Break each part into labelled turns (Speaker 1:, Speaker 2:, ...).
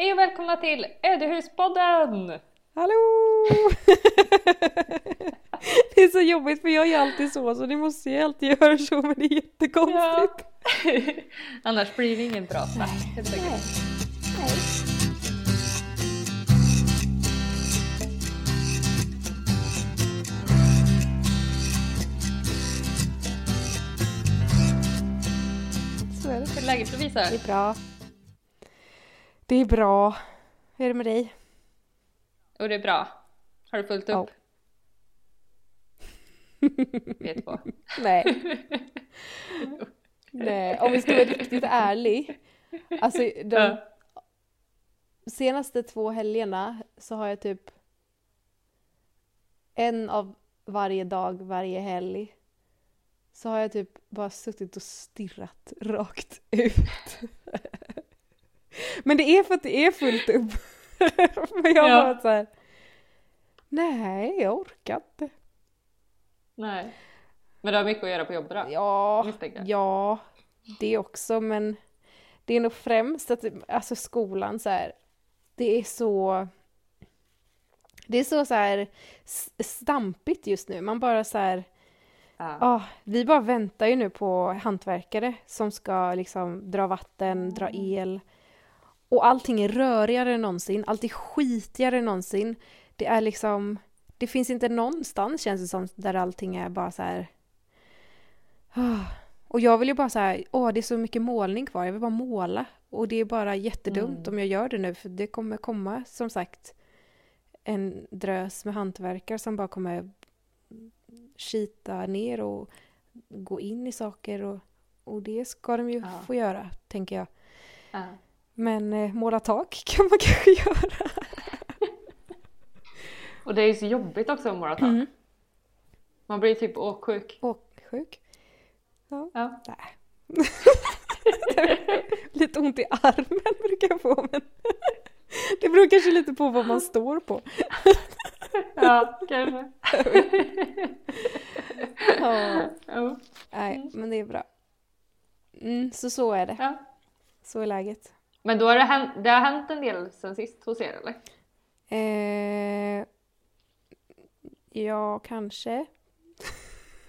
Speaker 1: Hej och välkomna till Ödehuspodden!
Speaker 2: Hallå! det är så jobbigt för jag är alltid så, så ni måste ju alltid göra så men det är jättekonstigt.
Speaker 1: Ja. Annars blir det ingen bra snack helt enkelt. Hur är läget Lovisa?
Speaker 2: Det är bra. Det är bra. Hur är det med dig?
Speaker 1: Och det är bra. Har du fullt upp? Vet på.
Speaker 2: Nej. Nej, om vi ska vara riktigt ärlig. Alltså de
Speaker 1: Ja.
Speaker 2: senaste två helgerna så har jag typ en av varje dag, varje helg. Så har jag typ bara suttit och stirrat rakt ut. Men det är för att det är fullt upp. Men jag
Speaker 1: Ja.
Speaker 2: bara så här. Nej, jag orkar inte.
Speaker 1: Nej. Men du har mycket att göra på jobbet då?
Speaker 2: Ja, ja, det också, men det är nog främst att alltså skolan så här, det är så det är så så här stampigt just nu. Man bara så här, ah, vi bara väntar ju nu på hantverkare som ska liksom dra vatten, dra el. Och allting är rörigare än någonsin, allt är skitigare än någonsin. Det är liksom, det finns inte någonstans känns det som där allting är bara så här Ah. Och jag vill ju bara så här, åh det är så mycket målning kvar, jag vill bara måla. Och det är bara jättedumt
Speaker 1: Mm.
Speaker 2: om jag gör det nu, för det kommer komma som sagt en drös med hantverkare som bara kommer kita ner och gå in i saker och, och det ska de ju
Speaker 1: Ja.
Speaker 2: få göra, tänker jag.
Speaker 1: Ja.
Speaker 2: Men eh, måla tak kan man kanske göra.
Speaker 1: Och det är ju så jobbigt också att måla tak.
Speaker 2: Mm.
Speaker 1: Man blir typ åksjuk.
Speaker 2: Åksjuk.
Speaker 1: Ja.
Speaker 2: Nej. lite ont i armen brukar jag få, men det beror kanske lite på vad man står på.
Speaker 1: ja, kanske.
Speaker 2: Ja. Nej, men det är bra. Mm, så så är det.
Speaker 1: Ja.
Speaker 2: Så är läget.
Speaker 1: Men då har det hänt, det har hänt en del sen sist hos er eller?
Speaker 2: Eh, ja, kanske.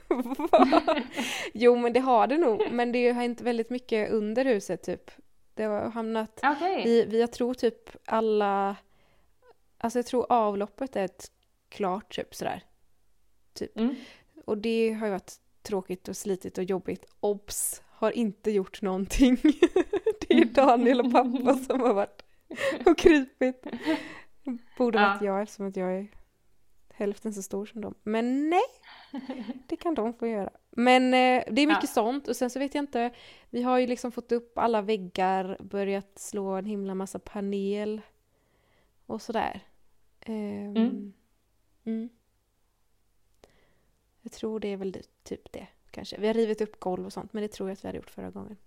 Speaker 2: jo, men det har det nog. Men det har inte väldigt mycket under huset typ. Det har hamnat
Speaker 1: Okej.
Speaker 2: Vi, vi jag tror typ alla... Alltså jag tror avloppet är ett klart typ sådär. Typ.
Speaker 1: Mm.
Speaker 2: Och det har ju varit tråkigt och slitigt och jobbigt. Obs! Har inte gjort någonting. är Daniel och pappa som har varit och krypit. Borde
Speaker 1: Ja.
Speaker 2: varit jag eftersom att jag är hälften så stor som dem. Men nej! Det kan de få göra. Men eh, det är mycket
Speaker 1: Ja.
Speaker 2: sånt och sen så vet jag inte. Vi har ju liksom fått upp alla väggar, börjat slå en himla massa panel och sådär. Ehm,
Speaker 1: Mm.
Speaker 2: mm. Jag tror det är väl typ det kanske. Vi har rivit upp golv och sånt men det tror jag att vi hade gjort förra gången.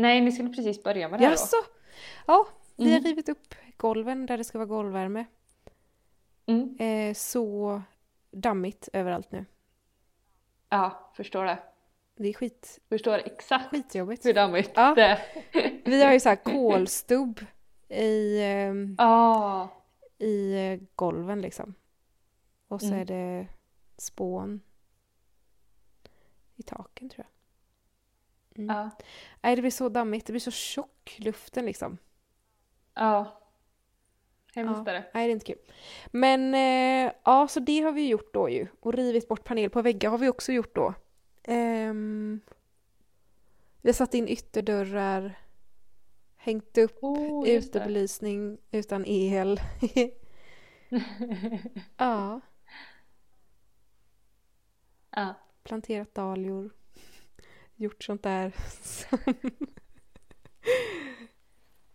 Speaker 1: Nej, ni skulle precis börja med det här då.
Speaker 2: Jaså? Ja, vi har
Speaker 1: Mm.
Speaker 2: rivit upp golven där det ska vara golvvärme.
Speaker 1: Mm.
Speaker 2: Eh, så dammigt överallt nu.
Speaker 1: Ja, förstår det.
Speaker 2: Det är skit,
Speaker 1: Förstår exakt
Speaker 2: skitjobbigt.
Speaker 1: hur dammigt
Speaker 2: Ja.
Speaker 1: det är.
Speaker 2: Vi har ju så här kolstubb i,
Speaker 1: Ja.
Speaker 2: i eh, golven liksom. Och så
Speaker 1: Mm.
Speaker 2: är det spån i taken tror jag. Mm.
Speaker 1: Ja.
Speaker 2: Nej, det blir så dammigt. Det blir så tjock luften liksom.
Speaker 1: Ja. Hemskt
Speaker 2: Ja.
Speaker 1: är det.
Speaker 2: Nej, det är inte kul. Men eh, ja, så det har vi gjort då ju. Och rivit bort panel på väggar har vi också gjort då. Ehm, vi har satt in ytterdörrar. Hängt upp
Speaker 1: Oh,
Speaker 2: utebelysning utan el. ja,
Speaker 1: Ja.
Speaker 2: planterat dahlior. Gjort sånt där som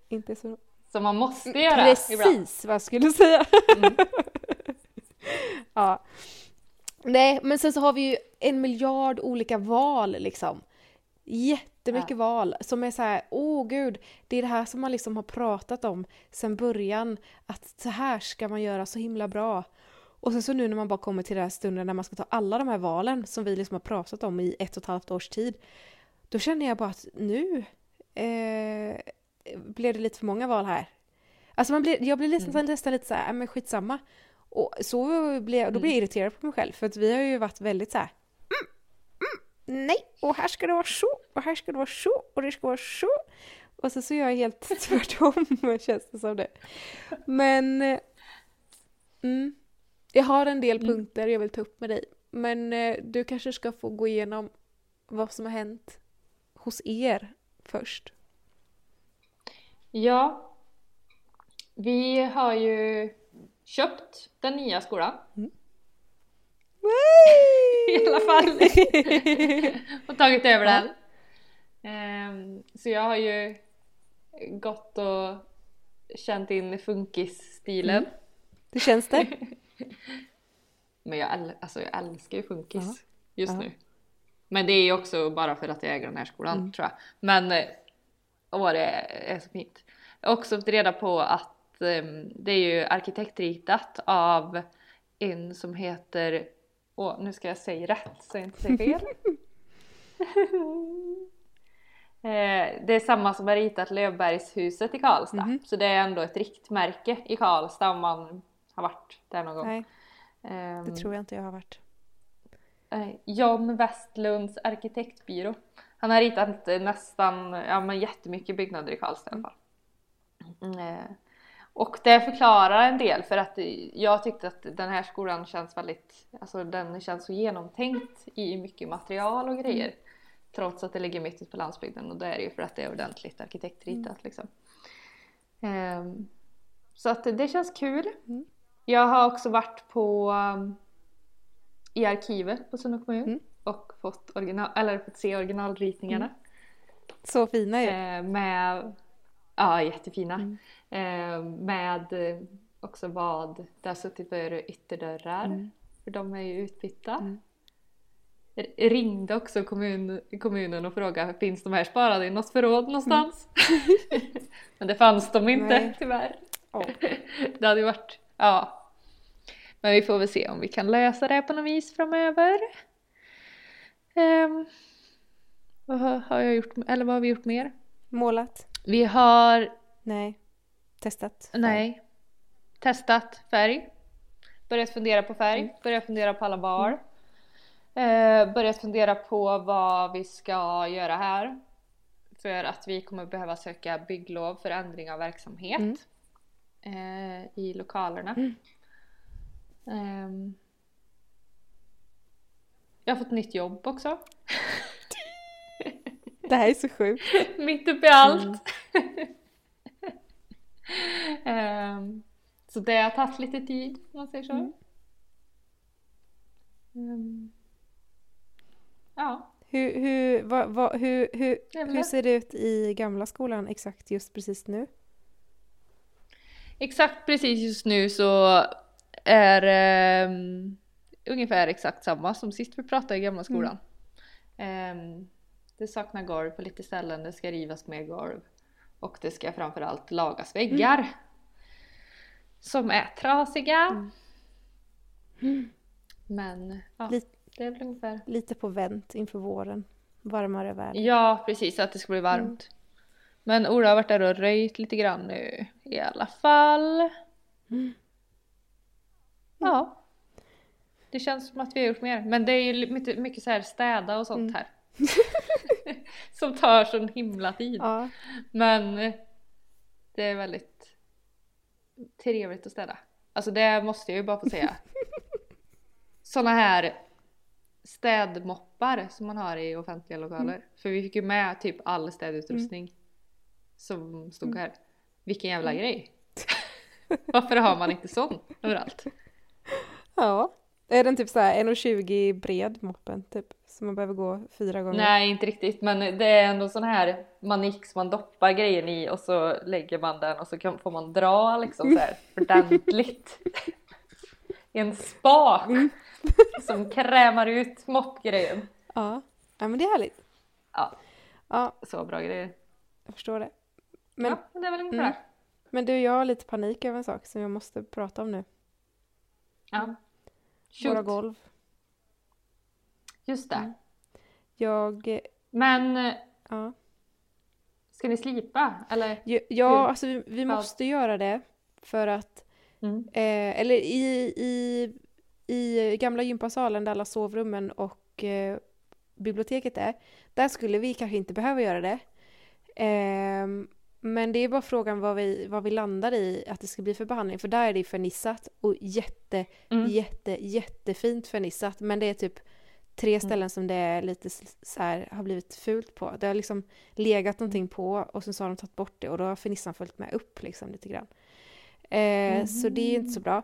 Speaker 2: inte så...
Speaker 1: Som man måste göra ibland.
Speaker 2: Precis vad jag skulle säga.
Speaker 1: Mm.
Speaker 2: Ja. Nej, men sen så har vi ju en miljard olika val liksom. Jättemycket
Speaker 1: Ja.
Speaker 2: val som är så här, åh gud, det är det här som man liksom har pratat om sen början. Att så här ska man göra så himla bra. Och sen så nu när man bara kommer till den här stunden när man ska ta alla de här valen som vi liksom har pratat om i ett och ett halvt års tid. Då känner jag bara att nu eh, blev det lite för många val här. Alltså man blir, jag blir nästan,
Speaker 1: Mm.
Speaker 2: nästan lite så här, "Äh, men skitsamma. Och så blir jag, då blir jag
Speaker 1: Mm.
Speaker 2: irriterad på mig själv för att vi har ju varit väldigt så här. Mm, mm, nej, och här ska det vara så, och här ska det vara så, och det ska vara så. Och så, så är jag helt tvärtom, känns det som det. Men... eh, Mm, jag har en del
Speaker 1: Mm.
Speaker 2: punkter jag vill ta upp med dig. Men eh, du kanske ska få gå igenom vad som har hänt hos er först.
Speaker 1: Ja. Vi har ju köpt den nya skolan. I alla fall. och tagit över den. Ehm, så jag har ju gått och känt in funkisstilen.
Speaker 2: Mm. Hur känns det?
Speaker 1: Men jag, äl- alltså jag älskar ju funkis
Speaker 2: Ja.
Speaker 1: just
Speaker 2: Ja.
Speaker 1: nu. Men det är ju också bara för att jag äger den här skolan
Speaker 2: Mm.
Speaker 1: tror jag. Men eh, åh, det är, så fint. Jag har också fått reda på att ehm, det är ju arkitektritat av en som heter, åh nu ska jag säga rätt så jag inte säger fel. Eh, det är samma som har ritat Lövbergshuset i Karlstad.
Speaker 2: Mhm.
Speaker 1: Så det är ändå ett riktmärke i Karlstad om man har varit där någon gång.
Speaker 2: Nej,
Speaker 1: Ehm,
Speaker 2: det tror jag inte jag har varit.
Speaker 1: John Westlunds arkitektbyrå. Han har ritat nästan, ja men jättemycket byggnader i Karlstad i alla fall. Mm, eh, Och det förklarar en del för att jag tyckte att den här skolan känns väldigt, alltså den känns så genomtänkt i mycket material och grejer. Trots att det ligger mitt ute på landsbygden och det är det ju för att det är ordentligt arkitektritat liksom. Ehm, Så att det känns kul.
Speaker 2: Mm.
Speaker 1: Jag har också varit på um, i arkivet på Sunne kommun
Speaker 2: Mm.
Speaker 1: och fått, original, eller fått se originalritningarna.
Speaker 2: Så fina ju.
Speaker 1: Eh, med, ja jättefina.
Speaker 2: Mm.
Speaker 1: Eh, med eh, också vad det har suttit för ytterdörrar.
Speaker 2: Mm.
Speaker 1: För de är ju utbytta.
Speaker 2: Mm.
Speaker 1: Ringde också kommun, kommunen och frågade finns de här sparade i något förråd någonstans? Men det fanns de inte
Speaker 2: Nej.
Speaker 1: tyvärr.
Speaker 2: Ja.
Speaker 1: Det hade ju varit, ja. Men vi får väl se om vi kan lösa det på något vis framöver. Ehm, vad har, jag gjort, eller vad har vi gjort mer?
Speaker 2: Målat?
Speaker 1: Vi har,
Speaker 2: Nej. Testat?
Speaker 1: nej, testat färg. Börjat fundera på färg, börjat fundera på alla val. Eh, börjat fundera på vad vi ska göra här. För att vi kommer behöva söka bygglov för ändring av verksamhet.
Speaker 2: Mm.
Speaker 1: Eh, i lokalerna.
Speaker 2: Mm.
Speaker 1: Ehm, jag har fått nytt jobb också.
Speaker 2: Det här är så sjukt.
Speaker 1: Mitt uppe i allt. Ehm, så det har tagit lite tid om man säger så.
Speaker 2: Mm.
Speaker 1: Ehm, ja,
Speaker 2: Hur, hur, vad, vad, hur, hur, hur ser det ut i gamla skolan exakt just precis nu?
Speaker 1: Exakt precis just nu så är um, ungefär exakt samma som sist vi pratade i gamla skolan. Ehm, det saknar golv på lite ställen, det ska rivas mer golv. Och det ska framförallt lagas väggar. Som är trasiga.
Speaker 2: Mm.
Speaker 1: Men ja,
Speaker 2: Lite-
Speaker 1: det är väl ungefär.
Speaker 2: Lite på vänt inför våren. Varmare väder.
Speaker 1: Ja precis, att det ska bli varmt. Men Ola har varit där och röjt lite grann nu i alla fall.
Speaker 2: Mm.
Speaker 1: Ja. Det känns som att vi har gjort mer. Men det är ju mycket, mycket så här städa och sånt
Speaker 2: Mm.
Speaker 1: här. som tar sån himla tid.
Speaker 2: Ja.
Speaker 1: Men det är väldigt trevligt att städa. Alltså det måste jag ju bara få säga. Såna här städmoppar som man har i offentliga lokaler. För vi fick ju med typ all städutrustning som stod här. Vilken jävla grej! Varför har man inte sån överallt?
Speaker 2: ja. Är den typ så här 1,20 bred moppen typ? Så man behöver gå fyra gånger?
Speaker 1: Nej, inte riktigt. Men det är ändå sån här manik som man doppar grejen i och så lägger man den och så kan, får man dra liksom så här ordentligt. en spak som krämar ut moppgrejen.
Speaker 2: Ja. ja, men det är härligt.
Speaker 1: Ja,
Speaker 2: Ja,
Speaker 1: så bra grejer.
Speaker 2: jag förstår det. Men,
Speaker 1: ja, det är väl ungefär.
Speaker 2: Mm. men du, jag har lite panik över en sak som jag måste prata om nu.
Speaker 1: Ja.
Speaker 2: Våra
Speaker 1: Shoot.
Speaker 2: golv.
Speaker 1: Just det.
Speaker 2: Mm. Jag,
Speaker 1: Men eh,
Speaker 2: ja.
Speaker 1: Ska ni slipa eller?
Speaker 2: Ja, ja alltså vi, vi måste göra det för att,
Speaker 1: Mm.
Speaker 2: eh, eller i, i, i gamla gympasalen där alla sovrummen och eh, biblioteket är, där skulle vi kanske inte behöva göra det. Ehm, men det är bara frågan vad vi, vad vi landar i att det ska bli för behandling, för där är det fernissat och jätte,
Speaker 1: Mm.
Speaker 2: jätte, jättefint fernissat, men det är typ tre ställen som det är lite så här, har blivit fult på. Det har liksom legat någonting på och sen så har de tagit bort det och då har fernissan följt med upp liksom lite grann. Eh, Så det är inte så bra.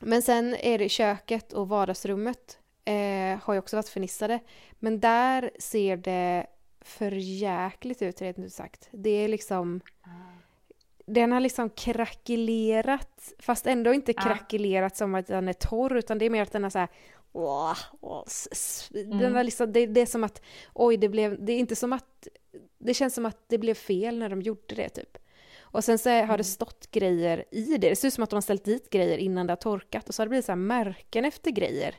Speaker 2: Men sen är det köket och vardagsrummet eh, har ju också varit fernissade. Men där ser det för jäkligt ut rent ut sagt. Det är liksom den har liksom krackelerat, fast ändå inte
Speaker 1: Ja.
Speaker 2: krackelerat som att den är torr, utan det är mer att den har så här... åh, åh, Den
Speaker 1: Mm.
Speaker 2: har liksom, det, det är som att, oj, det blev, det är inte som att, det känns som att det blev fel när de gjorde det typ. Och sen så har
Speaker 1: Mm.
Speaker 2: det stått grejer i det, det ser ut som att de har ställt dit grejer innan det har torkat och så har det blivit så här märken efter grejer.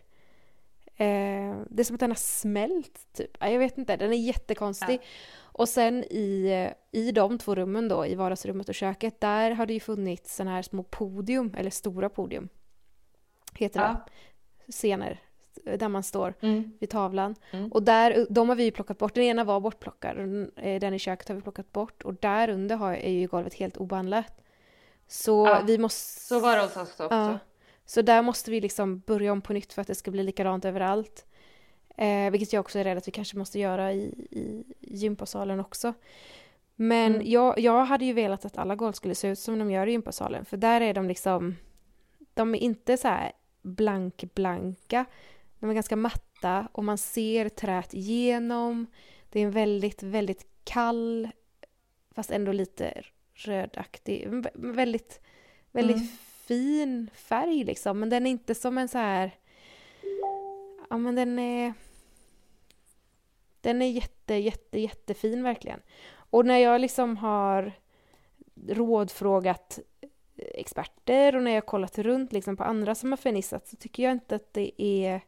Speaker 2: Eh, det är som att den har smält typ, Ja, jag vet inte, den är jättekonstig. Och sen i, i de två rummen då, i vardagsrummet och köket, där har det ju funnits sådana här små podium, eller stora podium, heter det,
Speaker 1: Ja.
Speaker 2: scener, där man står
Speaker 1: Mm.
Speaker 2: vid tavlan.
Speaker 1: Mm.
Speaker 2: Och där, de har vi ju plockat bort, den ena var bortplockad, eh, den i köket har vi plockat bort, och där under har, är ju golvet helt obehandlat. Så
Speaker 1: Ja,
Speaker 2: vi måste...
Speaker 1: Så var det hos oss också.
Speaker 2: Ja. Så där måste vi liksom börja om på nytt för att det ska bli likadant överallt. Eh, vilket jag också är rädd att vi kanske måste göra i, i gympasalen också. Men
Speaker 1: Mm.
Speaker 2: jag, jag hade ju velat att alla golv skulle se ut som de gör i gympasalen. För där är de liksom... De är inte så här blank-blanka. De är ganska matta och man ser träet igenom. Det är en väldigt, väldigt kall, fast ändå lite rödaktig, väldigt, väldigt
Speaker 1: Mm.
Speaker 2: Fin färg liksom. Men den är inte som en så här... Ja men den är... Den är jätte, jätte, jättefin verkligen. Och när jag liksom har rådfrågat experter och när jag har kollat runt liksom på andra som har fernissat så tycker jag inte att det är...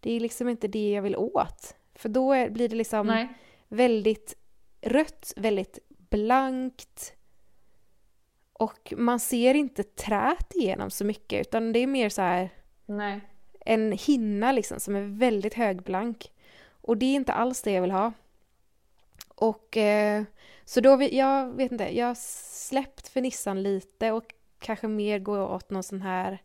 Speaker 2: Det är liksom inte det jag vill åt. För då är, blir det liksom
Speaker 1: Nej.
Speaker 2: väldigt rött, väldigt blankt. Och man ser inte trät igenom så mycket utan det är mer så här
Speaker 1: Nej.
Speaker 2: en hinna liksom som är väldigt högblank. Och det är inte alls det jag vill ha. Och eh, så då, vi, jag vet inte, jag har släppt fernissan lite och kanske mer går åt någon sån här,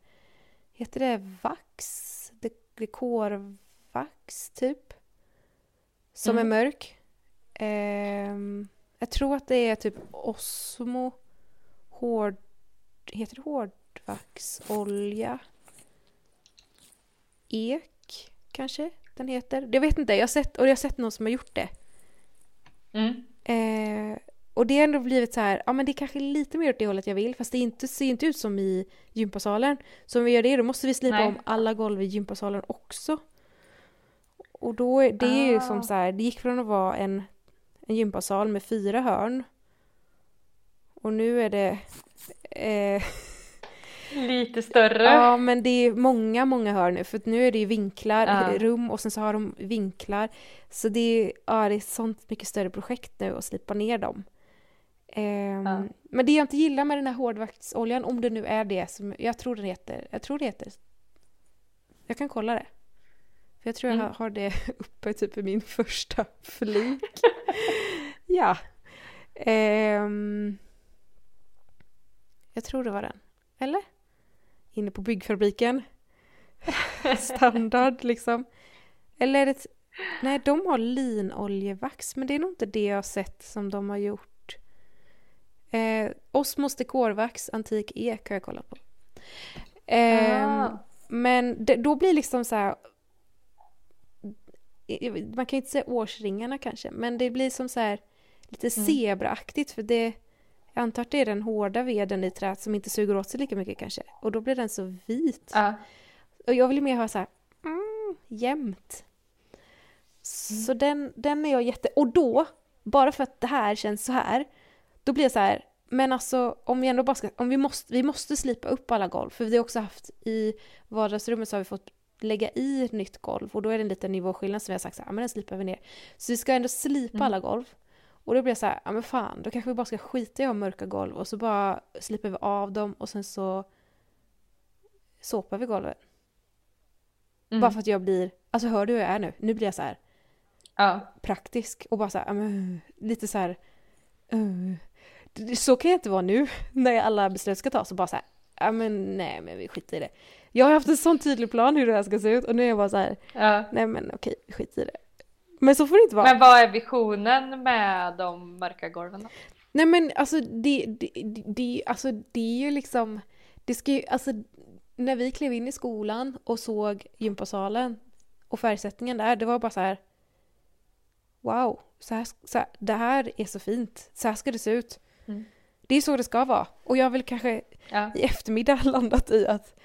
Speaker 2: heter det vax? De- Dekorvax typ? Som
Speaker 1: Mm.
Speaker 2: är mörk. Ehm, jag tror att det är typ Osmo hård, heter det hårdvaxolja? Ek kanske den heter. Jag vet inte, jag har sett, och jag har sett någon som har gjort det.
Speaker 1: Mm.
Speaker 2: Eh, och det har ändå blivit så här, ja men det är kanske lite mer åt det hållet jag vill, fast det inte, ser inte ut som i gympasalen. Så om vi gör det, då måste vi slipa
Speaker 1: Nej.
Speaker 2: om alla golv i gympasalen också. Och då, är- det är ju
Speaker 1: Ah.
Speaker 2: som så här, det gick från att vara en, en gympasal med fyra hörn. Och nu är det eh,
Speaker 1: Lite större.
Speaker 2: Ja, men det är många, många hörn nu. För att nu är det ju vinklar,
Speaker 1: Ja.
Speaker 2: rum och sen så har de vinklar. Så det är, ja, det är ett sånt mycket större projekt nu att slipa ner dem. Ehm,
Speaker 1: Ja.
Speaker 2: Men det jag inte gillar med den här hårdvaktsoljan, om det nu är det som, jag tror den heter, jag tror det heter, jag kan kolla det. För jag tror jag
Speaker 1: Mm.
Speaker 2: har- har det uppe typ i min första flik. ja. Ehm, jag tror det var den. Eller? Inne på byggfabriken. Standard liksom. Eller är det... Nej, de har linoljevax, men det är nog inte det jag har sett som de har gjort. Eh, Osmos dekorvax, antik ek har jag kollat på.
Speaker 1: Ah.
Speaker 2: Men det, då blir liksom så här... Man kan ju inte säga årsringarna kanske, men det blir som så här lite
Speaker 1: Mm.
Speaker 2: zebraaktigt för det... Jag antar att det är den hårda veden i träet som inte suger åt sig lika mycket kanske. Och då blir den så vit.
Speaker 1: Ja.
Speaker 2: Och jag vill mer ha så här mm, jämnt. Så den, den är jag jätte... Och då, bara för att det här känns så här, då blir jag så här, men alltså om vi ändå bara ska, om vi måste, vi måste slipa upp alla golv, för vi har också haft i vardagsrummet så har vi fått lägga i nytt golv och då är det en liten nivåskillnad som vi har sagt så här, "Ja, men den slipar vi ner. Så vi ska ändå slipa
Speaker 1: Mm.
Speaker 2: alla golv. Och då blir jag så här, ja men fan, då kanske vi bara ska skita i att ha mörka golv och så bara slipper vi av dem och sen så såpar vi golvet.
Speaker 1: Mm.
Speaker 2: Bara för att jag blir, alltså hör du hur jag är nu? Nu blir jag så här
Speaker 1: Ja.
Speaker 2: praktisk och bara så här, ja, men, lite så här, uh, så kan jag inte vara nu när alla beslut ska tas och bara så här, ja men nej men vi skiter i det. Jag har haft en sån tydlig plan hur det här ska se ut och nu är jag bara så här,
Speaker 1: ja.
Speaker 2: nej men okej, skit i det. Men så får det inte vara.
Speaker 1: Men vad är visionen med de mörka golven då?
Speaker 2: Nej men alltså det, det, det, alltså, det är ju liksom, det ska ju, alltså när vi klev in i skolan och såg gympasalen och färgsättningen där, det var bara så här. Wow, så här, så här, det här är så fint, så här ska det se ut.
Speaker 1: Mm.
Speaker 2: Det är så det ska vara. Och jag väl kanske
Speaker 1: Ja.
Speaker 2: i eftermiddag landat i att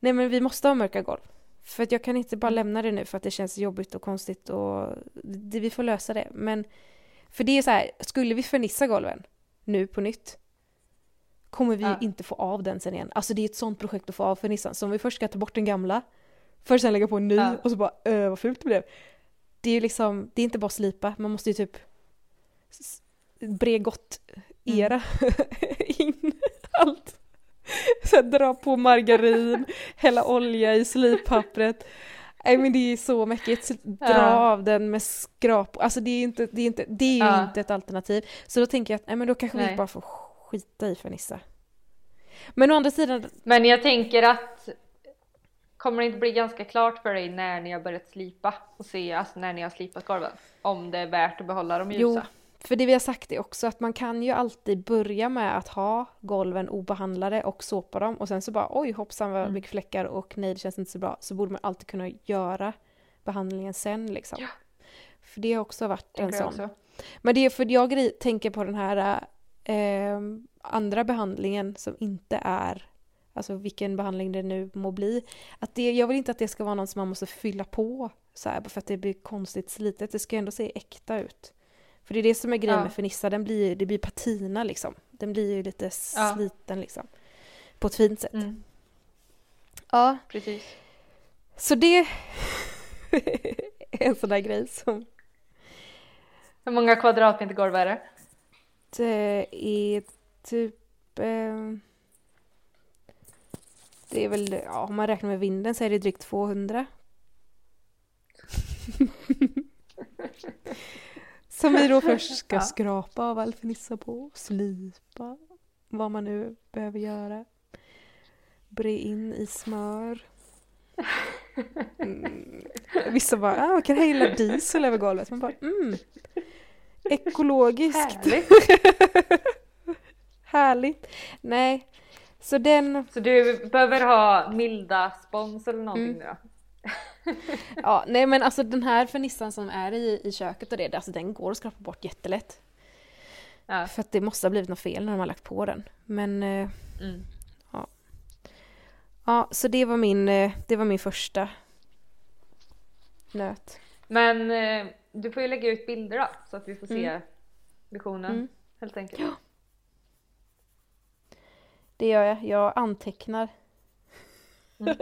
Speaker 2: nej men vi måste ha mörka golv. För att jag kan inte bara
Speaker 1: Mm.
Speaker 2: lämna det nu för att det känns jobbigt och konstigt och det, vi får lösa det. Men för det är så här, skulle vi fernissa golven nu på nytt kommer vi
Speaker 1: Ja.
Speaker 2: inte få av den sen igen. Alltså det är ett sånt projekt att få av fernissan. Så om vi först ska ta bort den gamla för att sen lägga på en ny
Speaker 1: Ja.
Speaker 2: och så bara öh vad fult det blev. Det är ju liksom, det är inte bara slipa, man måste ju typ s- Bregott era in allt. Så dra på margarin, hälla olja i slippappret. Nej men det är så mäckigt. Dra
Speaker 1: Ja.
Speaker 2: av den med skrap. Alltså det är ju inte, det är inte, det är ju
Speaker 1: Ja.
Speaker 2: inte ett alternativ. Så då tänker jag att nej, men då kanske vi
Speaker 1: Nej.
Speaker 2: bara får skita i fernissa. Men å andra sidan,
Speaker 1: Men jag tänker att kommer det inte bli ganska klart för dig när ni har börjat slipa och se, alltså när ni har slipat golven? Om det är värt att behålla dem ljusa?
Speaker 2: Jo. För det vi har sagt är också att man kan ju alltid börja med att ha golven obehandlade och såpa dem och sen så bara oj hoppsan vad
Speaker 1: Mm.
Speaker 2: mycket fläckar och nej det känns inte så bra. Så borde man alltid kunna göra behandlingen sen liksom.
Speaker 1: Ja.
Speaker 2: För det har också varit en sån.
Speaker 1: också.
Speaker 2: Men det är för jag tänker på den här eh, andra behandlingen som inte är, alltså vilken behandling det nu må bli. Att det, jag vill inte att det ska vara något som man måste fylla på så här, för att det blir konstigt slitet. Det ska ju ändå se äkta ut. För det är det som är grejen
Speaker 1: Ja.
Speaker 2: med Fernissa, den blir, det blir patina liksom. Den blir ju lite
Speaker 1: Ja.
Speaker 2: sliten liksom. På ett fint sätt.
Speaker 1: Mm,
Speaker 2: Ja,
Speaker 1: precis.
Speaker 2: så det är en sån där grej som
Speaker 1: Hur många kvadratmeter golv är det?
Speaker 2: Det är typ... Eh, det är väl, ja, om man räknar med vinden så är det drygt 200. Som vi då först ska
Speaker 1: Ja.
Speaker 2: skrapa av alfenissa på, slipa, vad man nu behöver göra. Bre in i smör. Mm. Vissa bara, ah, man kan hälla diesel över golvet. Man bara, mm. Ekologiskt.
Speaker 1: Härligt!
Speaker 2: Härligt. Nej, så den,
Speaker 1: Så du behöver ha milda spons eller någonting
Speaker 2: Mm.
Speaker 1: nu då?
Speaker 2: ja, nej men alltså den här fernissan som är i, i köket och det, alltså den går att skrapa bort jättelätt.
Speaker 1: Ja.
Speaker 2: För att det måste ha blivit något fel när de har lagt på den. Men eh,
Speaker 1: Mm.
Speaker 2: ja, så det var min, eh, det var min första nöt.
Speaker 1: Men eh, du får ju lägga ut bilder då så att vi får se
Speaker 2: Mm.
Speaker 1: visionen
Speaker 2: Mm.
Speaker 1: helt enkelt.
Speaker 2: Det gör jag, jag antecknar.
Speaker 1: Mm.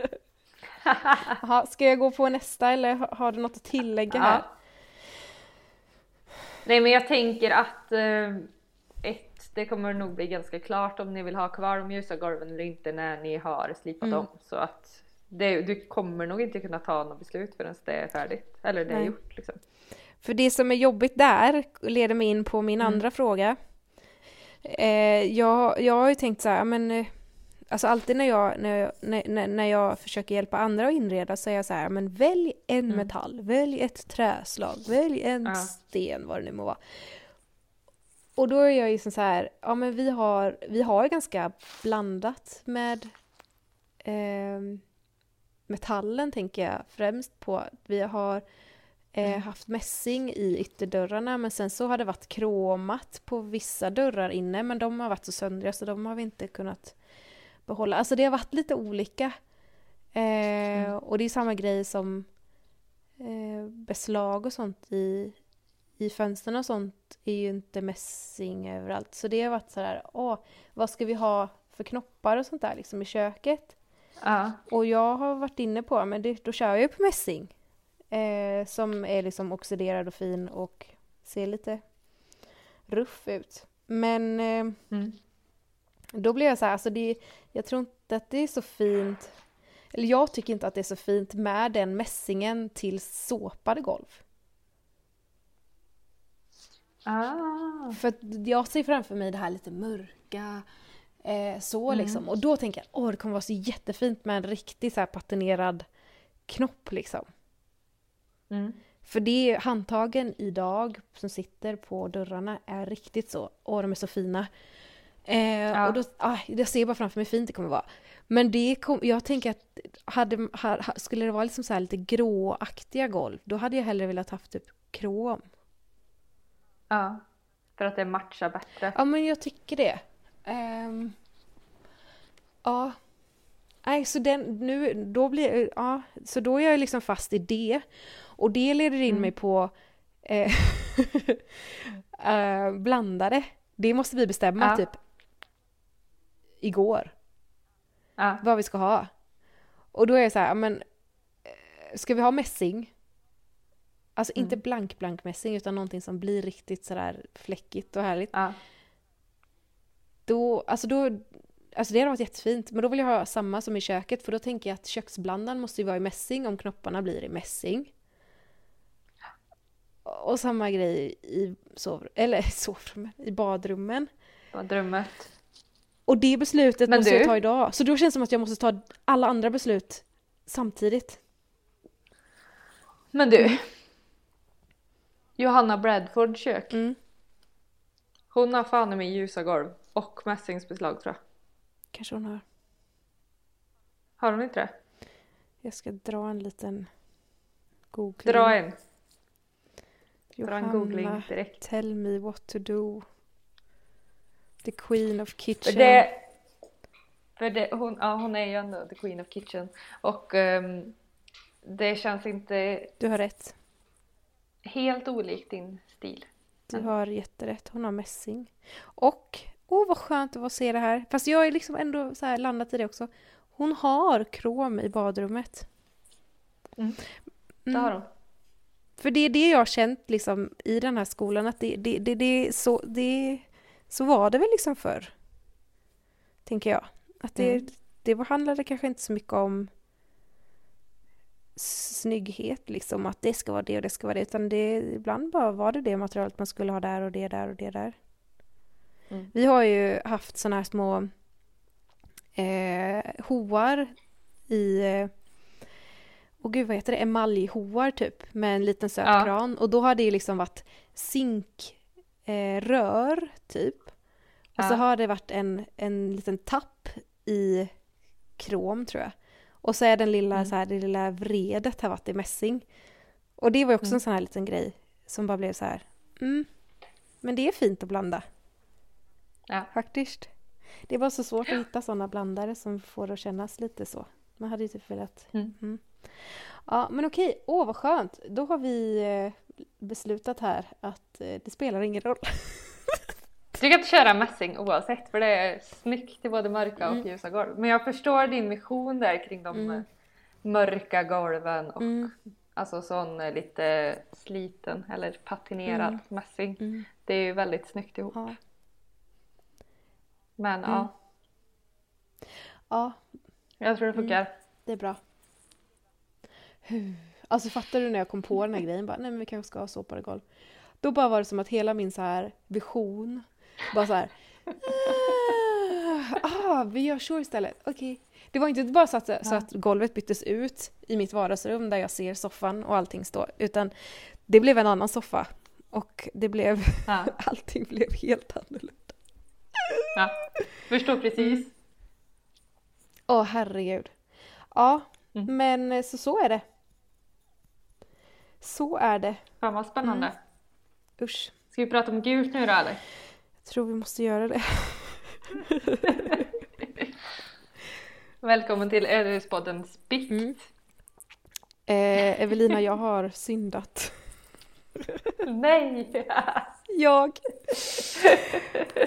Speaker 2: Jaha, ska jag gå på nästa eller har, du något att tillägga här?
Speaker 1: Ja. Nej men jag tänker att eh, ett, det kommer nog bli ganska klart om ni vill ha kvar de ljusa golven eller inte när ni har slipat
Speaker 2: Mm.
Speaker 1: dem. Så att det, du kommer nog inte kunna ta något beslut förrän det är färdigt. Eller det är
Speaker 2: Nej.
Speaker 1: gjort liksom.
Speaker 2: För det som är jobbigt där leder mig in på min
Speaker 1: Mm.
Speaker 2: andra fråga. Eh, jag, jag har ju tänkt så här, men eh, alltså alltid när jag, när, jag, när, när- jag försöker hjälpa andra att inreda så är jag så här, men välj en
Speaker 1: Mm.
Speaker 2: metall, välj ett träslag, välj en
Speaker 1: Ja.
Speaker 2: sten, vad det nu må vara. Och då är jag ju som så här, ja men vi har, vi har ganska blandat med ehm, metallen tänker jag främst på. Vi har eh,
Speaker 1: Mm.
Speaker 2: haft mässing i ytterdörrarna men sen så har det varit kromat på vissa dörrar inne men de har varit så söndriga så de har vi inte kunnat behålla. Alltså det har varit lite olika. Eh,
Speaker 1: Mm.
Speaker 2: Och det är samma grej som eh, beslag och sånt i, i fönstren och sånt är ju inte mässing överallt. Så det har varit sådär, åh, vad ska vi ha för knoppar och sånt där liksom i köket?
Speaker 1: Ja.
Speaker 2: Och jag har varit inne på, men det, då kör jag ju på mässing. Eh, som är liksom oxiderad och fin och ser lite ruff ut. Men eh,
Speaker 1: Mm.
Speaker 2: då blev jag så här, alltså det, jag tror inte att det är så fint, eller jag tycker inte att det är så fint med den mässingen till såpade golv.
Speaker 1: Ah.
Speaker 2: För jag ser framför mig det här lite mörka, eh, så
Speaker 1: Mm.
Speaker 2: liksom. Och då tänker jag, åh det kommer vara så jättefint med en riktig så här patinerad knopp liksom.
Speaker 1: Mm.
Speaker 2: För det är handtagen idag som sitter på dörrarna är riktigt så, åh de är så fina. Eh,
Speaker 1: Ja.
Speaker 2: Och då, ah, jag ser bara framför mig hur fint det kommer vara. Men det kom, jag tänker att hade, ha, skulle det vara liksom så här lite gråaktiga golv, då hade jag hellre velat haft typ krom.
Speaker 1: Ja. För att det matchar bättre.
Speaker 2: Ja men jag tycker det. Ehm, ja. Nej så den, nu, då blir, ja, så då är jag liksom fast i det. Och det leder in
Speaker 1: Mm.
Speaker 2: mig på eh, eh, blandare. Det måste vi bestämma
Speaker 1: Ja.
Speaker 2: typ igår,
Speaker 1: Ja.
Speaker 2: vad vi ska ha. Och då är jag så här, men eh, ska vi ha mässing? Alltså inte
Speaker 1: Mm.
Speaker 2: blank blank mässing utan någonting som blir riktigt sådär fläckigt och härligt.
Speaker 1: Ja.
Speaker 2: Då, alltså då, alltså det hade varit jättefint, men då vill jag ha samma som i köket för då tänker jag att köksblandaren måste ju vara i mässing om knopparna blir i mässing. Och samma grej i sovrum, eller sovrummen, i badrummen.
Speaker 1: Drömmet.
Speaker 2: Och det beslutet
Speaker 1: Men
Speaker 2: måste
Speaker 1: du-
Speaker 2: jag ta idag. Så då känns det som att jag måste ta alla andra beslut samtidigt.
Speaker 1: Men du. Johanna Bradford kök.
Speaker 2: Mm.
Speaker 1: Hon har fan i mig ljusa golv. Och mässingsbeslag tror jag.
Speaker 2: Kanske hon har.
Speaker 1: Har hon inte det?
Speaker 2: Jag ska dra en liten googling.
Speaker 1: Dra en. Dra en
Speaker 2: Johanna,
Speaker 1: googling direkt.
Speaker 2: tell me what to do. The Queen of Kitchen.
Speaker 1: För det, för det, hon, ja, hon är ju ändå the queen of kitchen. Och ehm, det känns inte
Speaker 2: Du har rätt.
Speaker 1: helt olikt din stil.
Speaker 2: Du
Speaker 1: Mm.
Speaker 2: har jätterätt. Hon har mässing. Och, åh vad skönt det var att se det här. Fast jag är liksom ändå så här landat i det också. Hon har krom i badrummet.
Speaker 1: Mm. Det
Speaker 2: Mm.
Speaker 1: har hon.
Speaker 2: För det är det jag har känt liksom i den här skolan att det, det, det, det, är så, det så var det väl liksom förr. Tänker jag. Att det,
Speaker 1: Mm.
Speaker 2: det handlade kanske inte så mycket om snygghet liksom, att det ska vara det och det ska vara det, utan det, ibland bara var det det materialet man skulle ha där och det där och det där.
Speaker 1: Mm.
Speaker 2: Vi har ju haft såna här små eh, hoar i eh, och gud vad heter det, emaljhoar typ med en liten söt
Speaker 1: Ja.
Speaker 2: kran och då har det liksom varit zinkrör eh, rör, typ. Och så
Speaker 1: Ja.
Speaker 2: har det varit en, en liten tapp i krom tror jag. Och så är den lilla,
Speaker 1: Mm.
Speaker 2: så här, det lilla vredet har varit i mässing. Och det var ju också
Speaker 1: Mm.
Speaker 2: en sån här liten grej som bara blev så här, mm, men det är fint att blanda.
Speaker 1: Ja.
Speaker 2: Faktiskt. Det är bara så svårt att hitta sådana blandare som får det att kännas lite så. Man hade ju typ velat...
Speaker 1: Mm.
Speaker 2: Ja, men okej. Åh, vad skönt. Då har vi eh, beslutat här att eh, det spelar ingen roll.
Speaker 1: Du kan köra mässing oavsett för det är snyggt i både mörka och
Speaker 2: Mm.
Speaker 1: ljusa golv. Men jag förstår din mission där kring de
Speaker 2: Mm.
Speaker 1: mörka golven och
Speaker 2: Mm.
Speaker 1: alltså sån eh, lite sliten eller patinerad
Speaker 2: Mm.
Speaker 1: mässing.
Speaker 2: Mm.
Speaker 1: Det är ju väldigt snyggt ihop.
Speaker 2: Ja.
Speaker 1: Men
Speaker 2: Mm.
Speaker 1: ja,
Speaker 2: ja,
Speaker 1: jag tror det funkar.
Speaker 2: det är bra. Alltså fattar du när jag kom på den här grejen? Bara, nej men vi kanske ska ha såpade golv. Då bara var det som att hela min så här vision bara så här. Ah, vi gör så istället. Okej. Det var inte bara så att, så
Speaker 1: Ja.
Speaker 2: att golvet byttes ut i mitt vardagsrum där jag ser soffan och allting stå. Utan det blev en annan soffa. Och det blev,
Speaker 1: Ja,
Speaker 2: allting blev helt annorlunda.
Speaker 1: ja. Förstår precis.
Speaker 2: Åh herregud. Ja,
Speaker 1: Mm.
Speaker 2: men så så är det. Så är det.
Speaker 1: Fan vad spännande.
Speaker 2: Mm. Usch.
Speaker 1: Ska vi prata om gult nu då eller?
Speaker 2: Jag tror vi måste göra det.
Speaker 1: Välkommen till Ödehuspodden Spitt.
Speaker 2: Mm. Eh, Evelina, jag har syndat.
Speaker 1: Nej!
Speaker 2: Jag.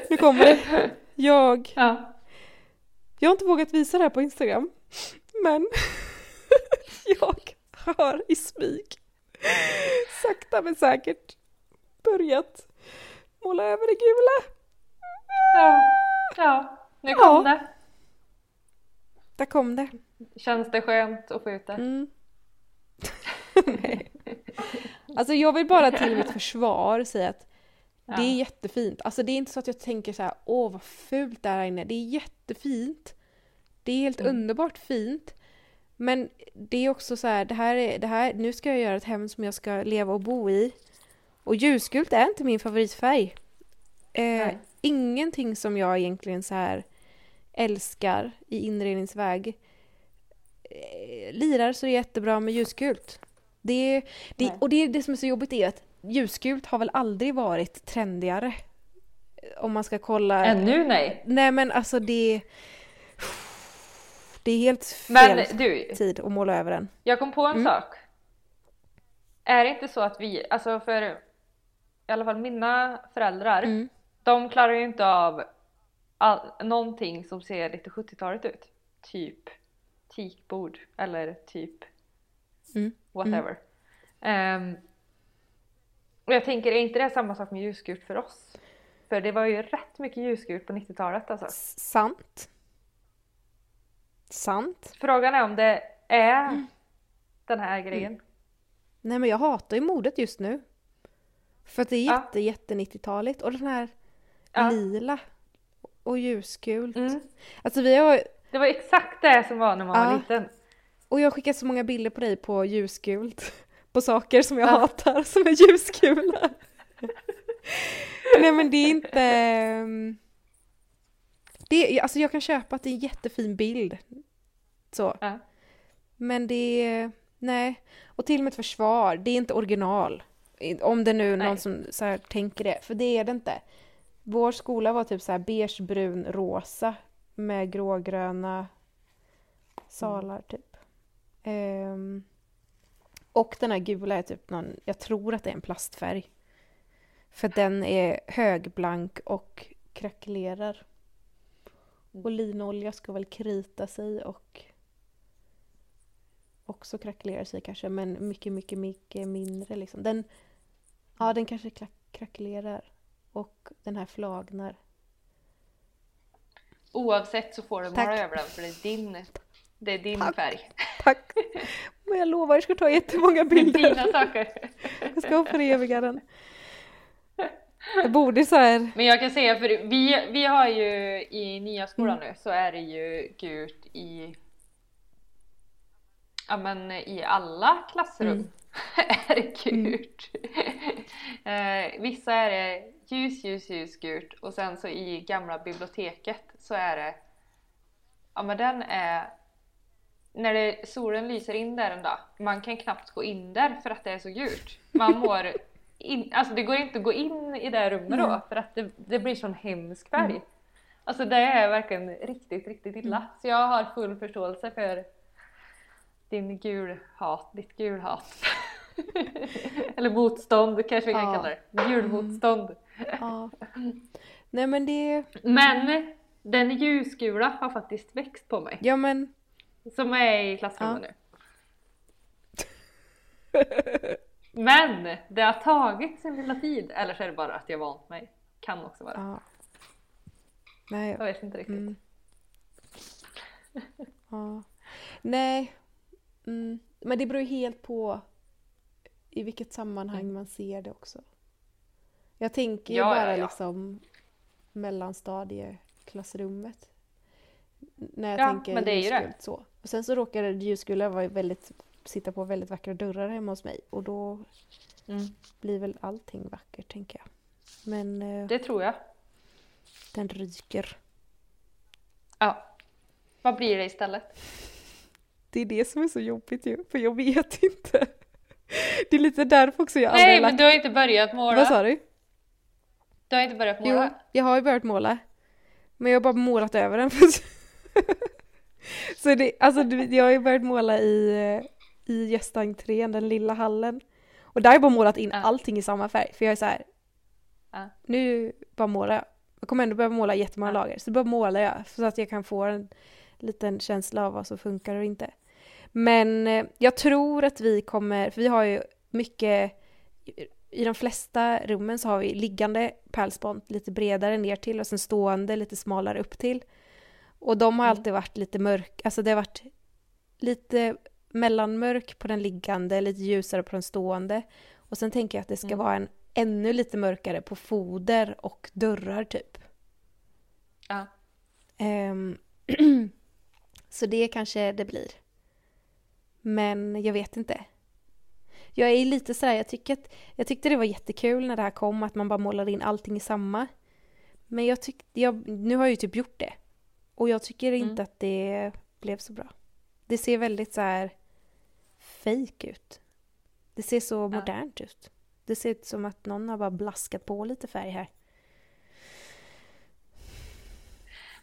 Speaker 2: Nu kommer det. Jag.
Speaker 1: ja.
Speaker 2: Jag har inte vågat visa det här på Instagram. Men jag har i smyg sakta men säkert börjat Måla över det gula!
Speaker 1: Ja, ja. nu kom
Speaker 2: Ja.
Speaker 1: det.
Speaker 2: Där kom det.
Speaker 1: Känns det skönt att få ut det?
Speaker 2: Mm. Nej. Alltså jag vill bara till mitt försvar säga att
Speaker 1: Ja.
Speaker 2: det är jättefint. Alltså det är inte så att jag tänker så här, åh vad fult det är här inne. Det är jättefint. Det är helt
Speaker 1: Mm.
Speaker 2: underbart fint. Men det är också så här, det här är, det här, nu ska jag göra ett hem som jag ska leva och bo i. Och ljusgult är inte min favoritfärg. Eh, ingenting som jag egentligen så här älskar i inredningsväg eh, lirar så det är jättebra med ljusgult. Det, det, och det, är det som är så jobbigt är att ljusgult har väl aldrig varit trendigare. Om man ska kolla.
Speaker 1: Ännu nej.
Speaker 2: Nej men alltså det... Det är helt fel
Speaker 1: Men du,
Speaker 2: tid att måla över den.
Speaker 1: jag kom på en
Speaker 2: Mm.
Speaker 1: sak. Är det inte så att vi, alltså för i alla fall mina föräldrar,
Speaker 2: Mm.
Speaker 1: de klarar ju inte av all, någonting som ser lite 70-taligt ut. Typ teakbord eller typ
Speaker 2: Mm.
Speaker 1: whatever. Ehm, och jag tänker, är inte det samma sak med ljusgult för oss? För det var ju rätt mycket ljusgult på 90-talet alltså.
Speaker 2: Sant. Sant.
Speaker 1: Frågan är om det är
Speaker 2: Mm.
Speaker 1: den här grejen.
Speaker 2: Nej men jag hatar ju modet just nu. För att det är
Speaker 1: Ja.
Speaker 2: jätte, jätte 90-taligt. Och den här
Speaker 1: Ja.
Speaker 2: lila och ljusgult.
Speaker 1: Mm.
Speaker 2: Alltså vi har...
Speaker 1: Det var exakt det som var när man
Speaker 2: Ja.
Speaker 1: var liten.
Speaker 2: Och jag har skickat så många bilder på dig på ljusgult. På saker som jag
Speaker 1: Ja.
Speaker 2: hatar som är ljusgula. Nej men det är inte... Det alltså jag kan köpa att det är en jättefin bild. Så.
Speaker 1: Ja.
Speaker 2: Men det är... Nej. Och till och med ett försvar, det är inte original. Om det nu är någon
Speaker 1: Nej.
Speaker 2: som så tänker det, för det är det inte. Vår skola var typ så här beige, brun, rosa med grågröna salar typ. Ehm, och den här gula är typ någon, jag tror att det är en plastfärg. För den är högblank och krackelerar. Och linolja ska väl krita sig och också krackelera sig kanske, men mycket, mycket, mycket mindre liksom. Den, ja, den kanske krackelerar och den här flagnar.
Speaker 1: Oavsett så får du
Speaker 2: Tack.
Speaker 1: måla över den för det är din, det är din
Speaker 2: Tack.
Speaker 1: färg.
Speaker 2: Tack! Men jag lovar, jag ska ta jättemånga
Speaker 1: är dina
Speaker 2: bilder.
Speaker 1: saker.
Speaker 2: Jag ska föreviga den. Jag borde så här...
Speaker 1: Men jag kan säga för vi, vi har ju i nya skolan
Speaker 2: Mm.
Speaker 1: nu så är det ju gult i Ja men i alla klassrum
Speaker 2: Mm.
Speaker 1: är det gult. eh, vissa är det ljus, ljus, ljusgult och sen så i gamla biblioteket så är det Ja men den är när det, solen lyser in där en dag, man kan knappt gå in där för att det är så gult. Man mår in, alltså det går inte att gå in i det rummet då
Speaker 2: Nej.
Speaker 1: för att det, det blir sån hemsk färg. Alltså det är verkligen riktigt, riktigt illa. Så jag har full förståelse för din gulhat, ditt gulhat. Eller motstånd kanske vi kan
Speaker 2: Ja.
Speaker 1: kalla det. Gulmotstånd.
Speaker 2: Ja. Nej men det...
Speaker 1: Men den ljusgula har faktiskt växt på mig.
Speaker 2: Ja men...
Speaker 1: Som är i klassrummet
Speaker 2: Ja.
Speaker 1: nu. Men det har tagit sin lilla tid. Eller så är det bara att jag vant mig. Kan också vara.
Speaker 2: Ja. Nej,
Speaker 1: Jag vet inte riktigt.
Speaker 2: Mm. Ja. Nej. Mm. Men det beror ju helt på i vilket sammanhang man ser det också. Jag tänker ju
Speaker 1: Ja, ja,
Speaker 2: bara
Speaker 1: ja.
Speaker 2: liksom mellanstadieklassrummet. När jag
Speaker 1: Ja,
Speaker 2: tänker
Speaker 1: men det är ju det.
Speaker 2: så. Och sen så råkar det ljusgula vara väldigt, sitta på väldigt vackra dörrar hemma hos mig och då
Speaker 1: Mm.
Speaker 2: blir väl allting vackert tänker jag. Men eh,
Speaker 1: Det tror jag.
Speaker 2: den ryker.
Speaker 1: Ja. Vad blir det istället?
Speaker 2: Det är det som är så jobbigt ju, för jag vet inte. Det är lite därför också jag
Speaker 1: Nej
Speaker 2: aldrig har
Speaker 1: men
Speaker 2: lagt...
Speaker 1: du har inte börjat måla.
Speaker 2: Vad sa du?
Speaker 1: Du har inte börjat
Speaker 2: Jo,
Speaker 1: måla.
Speaker 2: jag har ju börjat måla. Men jag har bara målat över den. så det, alltså jag har ju börjat måla i, eh, i gästentrén, den lilla hallen. Och där har jag bara målat in
Speaker 1: Ja.
Speaker 2: allting i samma färg, för jag är så här.
Speaker 1: Ja.
Speaker 2: Nu bara målar jag. Jag kommer ändå behöva måla jättemånga
Speaker 1: Ja.
Speaker 2: lager, så bara målar jag så att jag kan få en liten känsla av vad som funkar och inte. Men eh, jag tror att vi kommer, för vi har ju mycket i de flesta rummen så har vi liggande pärlspont lite bredare ner till och sen stående lite smalare upp till. Och de har
Speaker 1: Mm.
Speaker 2: alltid varit lite mörk, alltså det har varit lite mellanmörk på den liggande, lite ljusare på den stående. Och sen tänker jag att det ska
Speaker 1: Mm.
Speaker 2: vara en ännu lite mörkare på foder och dörrar typ.
Speaker 1: Ja.
Speaker 2: Ehm, så det kanske det blir. Men jag vet inte. Jag är lite sådär, jag, tycker att, jag tyckte det var jättekul när det här kom, att man bara målade in allting i samma. Men jag tyckte, jag, nu har jag ju typ gjort det. Och jag tycker
Speaker 1: Mm.
Speaker 2: inte att det blev så bra. Det ser väldigt så här fake ut. Det ser så modernt ut. Det ser ut som att någon har bara blaskat på lite färg här.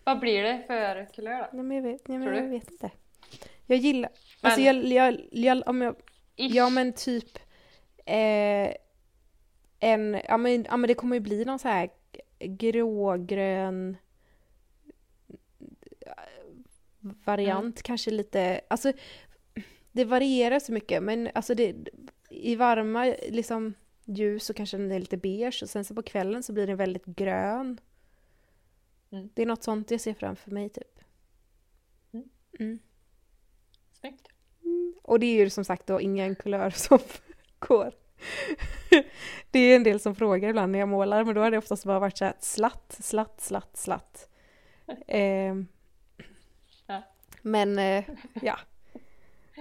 Speaker 1: Vad blir det för kulör då?
Speaker 2: Nej men jag vet, nej, men jag vet inte. Jag gillar,
Speaker 1: Men-
Speaker 2: alltså jag, jag, jag, om jag,
Speaker 1: Ish.
Speaker 2: ja men typ eh, en, ja men, ja men det kommer ju bli någon så här grågrön variant, kanske lite, alltså det varierar så mycket men alltså det, i varma liksom ljus så kanske den är lite beige och sen så på kvällen så blir den väldigt grön.
Speaker 1: Mm.
Speaker 2: Det är något sånt jag ser framför mig typ.
Speaker 1: Mm.
Speaker 2: Mm.
Speaker 1: Snyggt.
Speaker 2: Och det är ju som sagt då ingen kulör som går. Det är en del som frågar ibland när jag målar, men då har det oftast bara varit så här slatt, slatt, slatt, slatt. Ehm,
Speaker 1: Ja.
Speaker 2: Men eh, ja.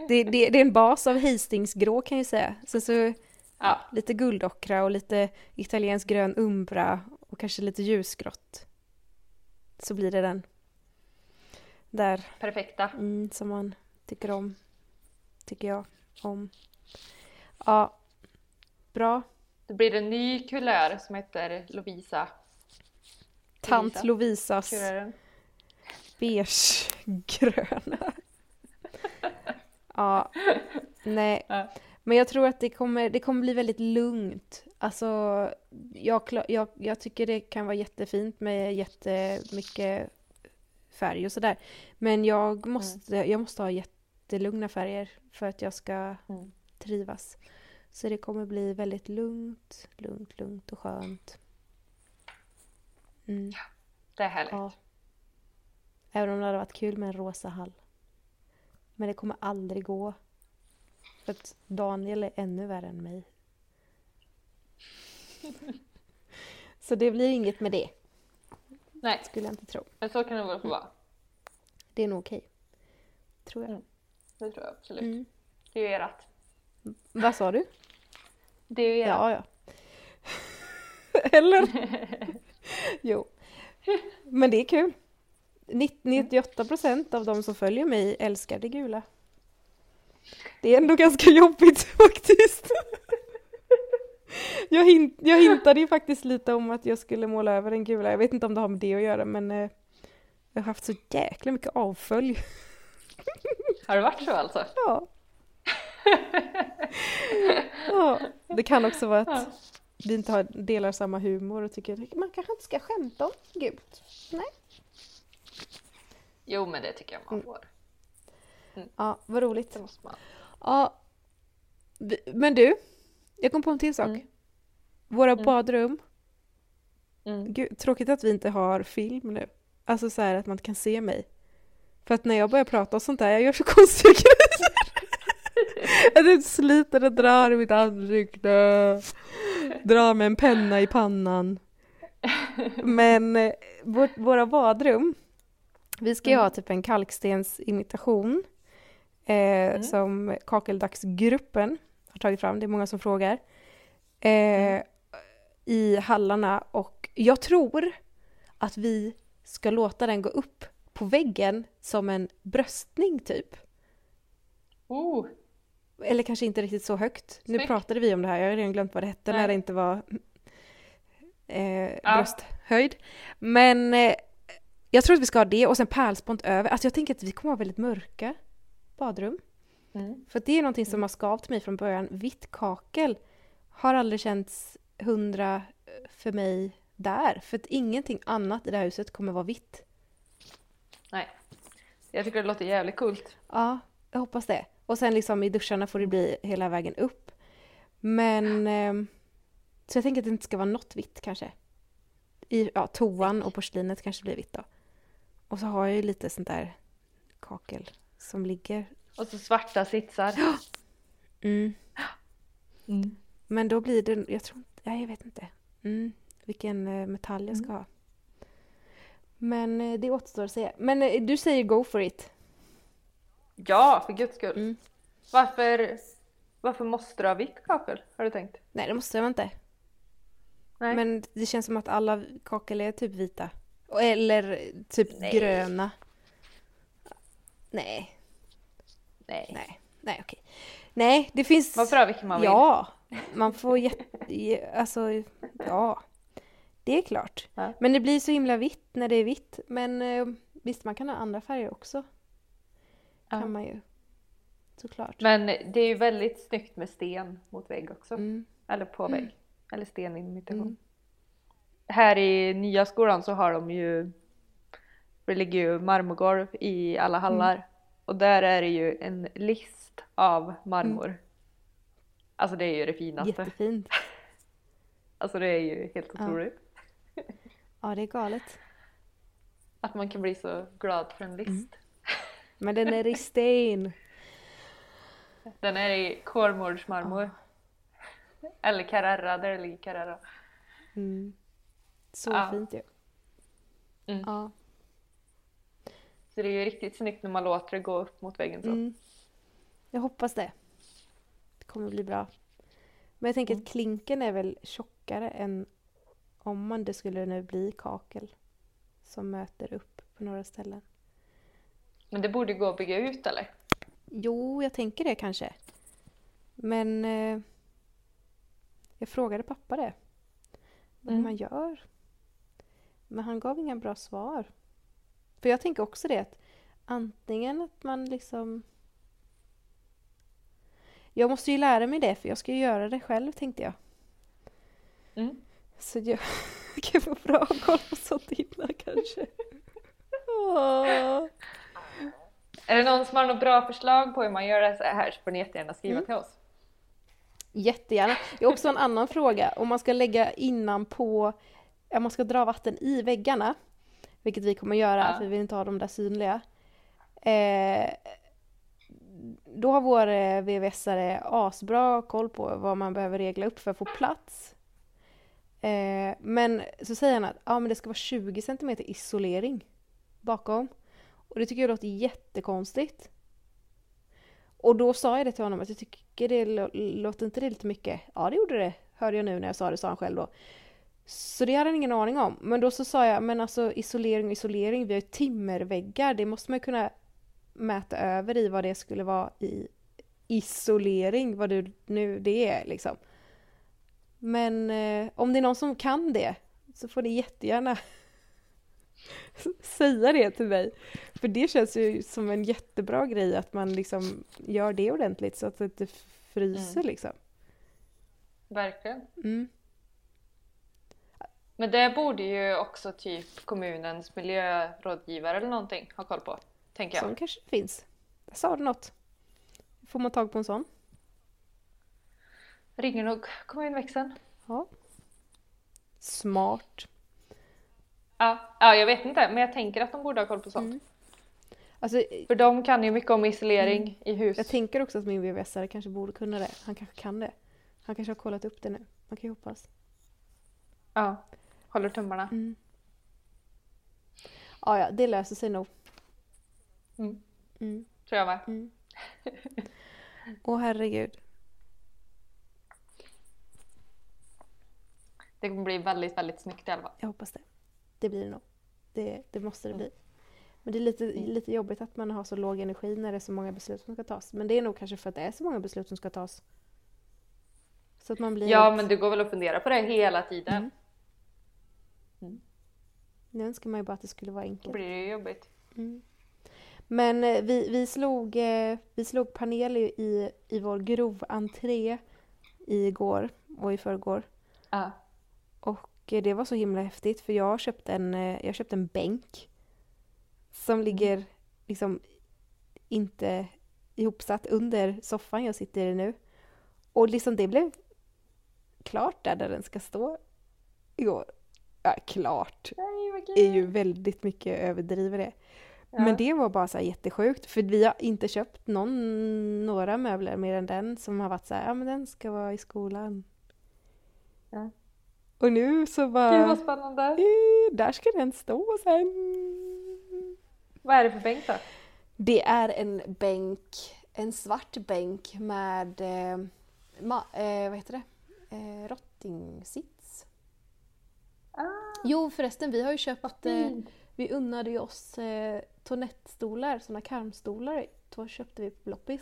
Speaker 2: Det, det, det är en bas av Hastingsgrå kan jag säga. Sen så
Speaker 1: Ja.
Speaker 2: lite guldockra och lite italiensk grön umbra och kanske lite ljusgrått. Så blir det den. Där
Speaker 1: Perfekta.
Speaker 2: Mm, som man tycker om. Tycker jag om. Ja, bra.
Speaker 1: Då blir det en ny kulör som heter Lovisa.
Speaker 2: Tant
Speaker 1: Lovisa.
Speaker 2: Lovisas beige-gröna. Ja, nej.
Speaker 1: Ja.
Speaker 2: Men jag tror att det kommer, det kommer bli väldigt lugnt. Alltså, jag, jag, jag tycker det kan vara jättefint med jättemycket färg och sådär. Men jag måste, jag måste ha jättelugna färger för att jag ska
Speaker 1: Mm.
Speaker 2: trivas. Så det kommer bli väldigt lugnt, lugnt, lugnt och skönt. Mm,
Speaker 1: Det är härligt.
Speaker 2: ja. Även om det hade varit kul med en rosa hall. Men det kommer aldrig gå. För att Daniel är ännu värre än mig. Så det blir inget med det,
Speaker 1: Nej,
Speaker 2: skulle jag inte tro.
Speaker 1: men så kan det väl få vara.
Speaker 2: Det är nog okej. Tror jag.
Speaker 1: Mm. Det tror jag absolut.
Speaker 2: Mm.
Speaker 1: Det är ju ert.
Speaker 2: Vad sa du?
Speaker 1: Det är ju ert.
Speaker 2: Ja, ja. Eller? jo. Men det är kul. 98 procent av de som följer mig älskar det gula. Det är ändå ganska jobbigt faktiskt. Jag, hint, jag hintade ju faktiskt lite om att jag skulle måla över den gula. Jag vet inte om det har med det att göra men eh, jag har haft så jäkla mycket avfölj.
Speaker 1: Har det varit så alltså?
Speaker 2: Ja. ja. Det kan också vara
Speaker 1: Ja.
Speaker 2: att vi inte har, delar samma humor och tycker att man kanske inte ska skämta om gult. Nej.
Speaker 1: Jo, men det tycker jag man
Speaker 2: Mm.
Speaker 1: får.
Speaker 2: Ja, vad roligt.
Speaker 1: Det måste man.
Speaker 2: Ja. Men du, jag kom på en till sak.
Speaker 1: Mm.
Speaker 2: Våra
Speaker 1: Mm.
Speaker 2: badrum.
Speaker 1: Mm.
Speaker 2: Gud, tråkigt att vi inte har film nu. Alltså så här att man inte kan se mig. För att när jag börjar prata och sånt där, jag gör så konstiga grejer. Jag sliter och drar i mitt ansikte. Drar med en penna i pannan. Men eh, vårt, våra badrum, vi ska ju
Speaker 1: Mm.
Speaker 2: ha typ en kalkstensimitation. Eh, Som Kakeldagsgruppen har tagit fram, det är många som frågar. Eh, I hallarna och jag tror att vi ska låta den gå upp på väggen som en bröstning typ.
Speaker 1: Oh,
Speaker 2: Eller kanske inte riktigt så högt. Nu
Speaker 1: Snyggt.
Speaker 2: pratade vi om det här, jag har redan glömt vad det hette när
Speaker 1: Nej.
Speaker 2: det inte var eh,
Speaker 1: Ja.
Speaker 2: brösthöjd. Men eh, jag tror att vi ska ha det och sen pärlspont över. Alltså jag tänker att vi kommer ha väldigt mörka badrum.
Speaker 1: mm.
Speaker 2: För det är någonting som har skavt mig från början. Vitt kakel har aldrig känts hundra för mig där. För att ingenting annat i det här huset kommer vara vitt.
Speaker 1: nej. Jag tycker det låter jävligt coolt.
Speaker 2: Ja, jag hoppas det. Och sen liksom i duscharna får det bli hela vägen upp. Men... ehm, Så jag tänker att det inte ska vara något vitt kanske. I ja, toan och porslinet kanske blir vitt då. Och så har jag ju lite sånt där kakel som ligger.
Speaker 1: Och så svarta sitsar.
Speaker 2: Mm.
Speaker 1: Mm.
Speaker 2: Men då blir det, jag tror inte, jag vet inte. Mm. Vilken eh, metall jag ska ha. Men eh, det återstår att se. Men eh, du säger go for it.
Speaker 1: Ja, för guds skull.
Speaker 2: Mm.
Speaker 1: Varför, varför måste du ha vitt kakel? Har du tänkt?
Speaker 2: Nej det måste jag inte.
Speaker 1: Nej.
Speaker 2: Men det känns som att alla kakel är typ vita. Eller typ
Speaker 1: Nej.
Speaker 2: gröna. Nej,
Speaker 1: Nej.
Speaker 2: nej, nej okej. Nej, det finns...
Speaker 1: Man får vilken man vill.
Speaker 2: Ja, man får jätte... Alltså, ja. Det är klart.
Speaker 1: Ja.
Speaker 2: Men det blir så himla vitt när det är vitt. Men eh, visst, man kan ha andra färger också.
Speaker 1: Ja.
Speaker 2: Kan man ju. Såklart.
Speaker 1: Men det är ju väldigt snyggt med sten mot vägg också.
Speaker 2: Mm.
Speaker 1: Eller på vägg. Eller sten i imitation.
Speaker 2: Mm.
Speaker 1: Här i nya skolan så har de ju det ligger ju marmorgolv i alla hallar.
Speaker 2: Mm.
Speaker 1: Och där är det ju en list av marmor. Alltså det är ju det finaste.
Speaker 2: Jättefint.
Speaker 1: Alltså det är ju helt
Speaker 2: Ja.
Speaker 1: otroligt.
Speaker 2: Ja, det är galet.
Speaker 1: Att man kan bli så glad för en list.
Speaker 2: Mm. Men den är i sten.
Speaker 1: Den är i Kolmårdsmarmor. Eller Carrara, där det ligger Carrara.
Speaker 2: Mm. Så
Speaker 1: Ja.
Speaker 2: fint ju.
Speaker 1: Mm.
Speaker 2: Ja.
Speaker 1: Så det är ju riktigt snyggt när man låter det gå upp mot väggen så.
Speaker 2: Mm. Jag hoppas det. Det kommer bli bra. Men jag tänker
Speaker 1: Mm.
Speaker 2: att klinken är väl tjockare än om man det skulle nu bli kakel som möter upp på några ställen.
Speaker 1: Men det borde gå att bygga ut eller?
Speaker 2: Jo, jag tänker det kanske. Men eh, jag frågade pappa det. Vad
Speaker 1: Mm.
Speaker 2: man gör. Men han gav inga bra svar. För jag tänker också det att antingen att man liksom... Jag måste ju lära mig det för jag ska ju göra det själv tänkte jag.
Speaker 1: Mm.
Speaker 2: Så jag kan få bra koll på sånt innan kanske. Åh.
Speaker 1: Är det någon som har något bra förslag på hur man gör det så här så får ni jättegärna skriva
Speaker 2: Mm.
Speaker 1: till oss.
Speaker 2: Jättegärna. Det är också en annan fråga. Om man ska lägga innan på, om man ska dra vatten i väggarna, vilket vi kommer göra
Speaker 1: Ja.
Speaker 2: för vi vill inte ha de där synliga. Eh, då har vår eh, VVS-are asbra koll på vad man behöver regla upp för att få plats. Eh, men så säger han att ja, men det ska vara 20 cm isolering bakom. Och det tycker jag låter jättekonstigt. Och då sa jag det till honom att jag tycker det lå- låter inte det lite mycket? Ja det gjorde det, hörde jag nu när jag sa det, sa han själv då. Så det hade han ingen aning om. Men då så sa jag, men alltså isolering och isolering, vi har ju timmerväggar, det måste man ju kunna mäta över i vad det skulle vara i isolering, vad det nu det är liksom. Men eh, om det är någon som kan det så får ni jättegärna säga det till mig. För det känns ju som en jättebra grej att man liksom gör det ordentligt så att det inte fryser
Speaker 1: Mm.
Speaker 2: liksom.
Speaker 1: Verkligen.
Speaker 2: Mm.
Speaker 1: Men det borde ju också typ kommunens miljörådgivare eller någonting ha koll på. Tänker jag.
Speaker 2: Sån kanske finns. Där sa du något. Får man tag på en sån?
Speaker 1: Ringer nog kommunväxeln.
Speaker 2: Ja. Smart.
Speaker 1: Ja, ja, jag vet inte, men jag tänker att de borde ha koll på sånt.
Speaker 2: Mm. Alltså,
Speaker 1: För de kan ju mycket om isolering i hus.
Speaker 2: jag tänker också att min VVS-are kanske borde kunna det. Han kanske kan det. Han kanske har kollat upp det nu. Man kan ju hoppas.
Speaker 1: Ja, håller tummarna.
Speaker 2: Mm. Ja, ja, det löser sig nog.
Speaker 1: Mm.
Speaker 2: Mm.
Speaker 1: Tror jag med.
Speaker 2: Mm. Åh herregud.
Speaker 1: Det kommer bli väldigt, väldigt snyggt i alla fall.
Speaker 2: Jag hoppas det. Det blir det nog. Det, det måste det
Speaker 1: Mm.
Speaker 2: bli. Men det är lite,
Speaker 1: Mm.
Speaker 2: lite jobbigt att man har så låg energi när det är så många beslut som ska tas. Men det är nog kanske för att det är så många beslut som ska tas. Så att man blir...
Speaker 1: Ja,
Speaker 2: helt-
Speaker 1: men det går väl att fundera på det hela tiden.
Speaker 2: Mm.
Speaker 1: Mm.
Speaker 2: Nu önskar man ju bara att det skulle vara
Speaker 1: Då
Speaker 2: enkelt.
Speaker 1: blir det ju jobbigt.
Speaker 2: Mm. Men eh, vi, vi, slog, eh, vi slog panel i, i, vår groventré igår och i förrgår.
Speaker 1: Ja.
Speaker 2: Och eh, det var så himla häftigt för jag köpte en, jag köpte en bänk som ligger liksom inte ihopsatt under soffan jag sitter i nu. Och liksom det blev klart där, där den ska stå igår. Ja, klart
Speaker 1: Nej, kul.
Speaker 2: är ju väldigt mycket överdriver det.
Speaker 1: Ja.
Speaker 2: Men det var bara så jättesjukt för vi har inte köpt någon, några möbler mer än den som har varit så här, ja men den ska vara i skolan.
Speaker 1: Ja.
Speaker 2: Och nu så
Speaker 1: Gud
Speaker 2: bara,
Speaker 1: vad spännande.
Speaker 2: eh, där ska den stå sen.
Speaker 1: Vad är det för bänk då?
Speaker 2: Det är en bänk, en svart bänk med, eh, ma, eh, vad heter det, eh, rottingsits.
Speaker 1: Ah,
Speaker 2: Jo förresten, vi har ju köpt, eh, vi unnade ju oss eh, toalettstolar, sådana karmstolar, då köpte vi på loppis.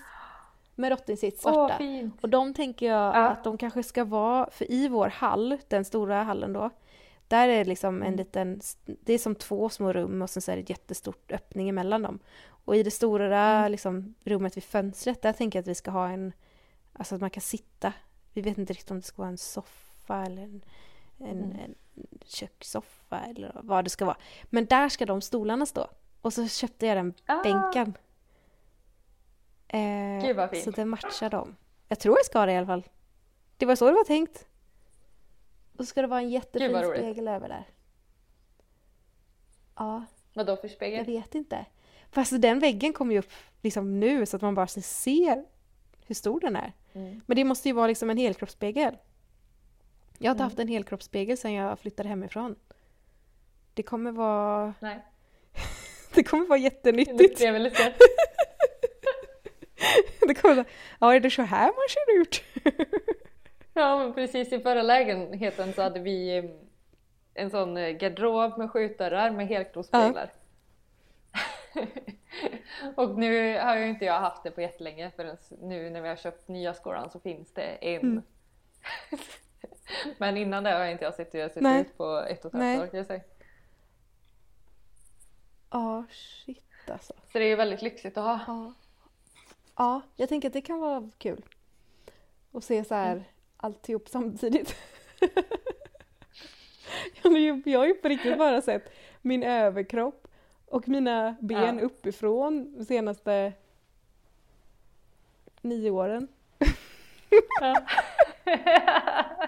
Speaker 2: Med rottingsits,
Speaker 1: Åh,
Speaker 2: svarta.
Speaker 1: fint.
Speaker 2: Och de tänker jag
Speaker 1: Ja.
Speaker 2: att de kanske ska vara, för i vår hall, den stora hallen då, där är det liksom en
Speaker 1: Mm.
Speaker 2: liten, det är som två små rum och sen så är det ett jättestort öppning emellan dem. Och i det stora
Speaker 1: Mm.
Speaker 2: liksom, rummet vid fönstret, där tänker jag att vi ska ha en, alltså att man kan sitta. Vi vet inte riktigt om det ska vara en soffa eller en, en,
Speaker 1: Mm.
Speaker 2: en kökssoffa eller vad det ska vara. Men där ska de stolarna stå. Och så köpte jag den
Speaker 1: Ah,
Speaker 2: bänken. Eh,
Speaker 1: Gud, vad fint.
Speaker 2: Så det matchar dem. Jag tror jag ska ha det i alla fall. Det var så det var tänkt. Och så ska det vara en jättefin
Speaker 1: vad
Speaker 2: spegel över där. Ja,
Speaker 1: Vadå för
Speaker 2: jag
Speaker 1: spegel?
Speaker 2: vet inte. Fast den väggen kommer ju upp liksom nu så att man bara ser hur stor den är.
Speaker 1: Mm.
Speaker 2: Men det måste ju vara liksom en helkroppsspegel. Jag har inte
Speaker 1: Mm.
Speaker 2: haft en helkroppsspegel sedan jag flyttade hemifrån. Det kommer vara,
Speaker 1: Nej.
Speaker 2: det kommer vara
Speaker 1: Det
Speaker 2: jättenyttigt.
Speaker 1: är väl lite...
Speaker 2: Det kommer vara, ja är det så här man ser ut?
Speaker 1: Ja men precis i förra lägenheten så hade vi eh, en sån eh, garderob med skjutdörrar med helkroppsspeglar. och nu har ju inte jag haft det på jättelänge förrän nu när vi har köpt nya skolan så finns det en.
Speaker 2: Mm.
Speaker 1: men innan det har inte jag sett hur jag sett
Speaker 2: Nej.
Speaker 1: ut på ett och ett halvt år kan jag säga.
Speaker 2: Ja, shit alltså.
Speaker 1: Så det är ju väldigt lyxigt att ha.
Speaker 2: Ja. ja, jag tänker att det kan vara kul. Att se så här alltihop samtidigt. jag har ju på riktigt bara sett min överkropp och mina ben
Speaker 1: Ja.
Speaker 2: uppifrån de senaste nio åren.
Speaker 1: Ja.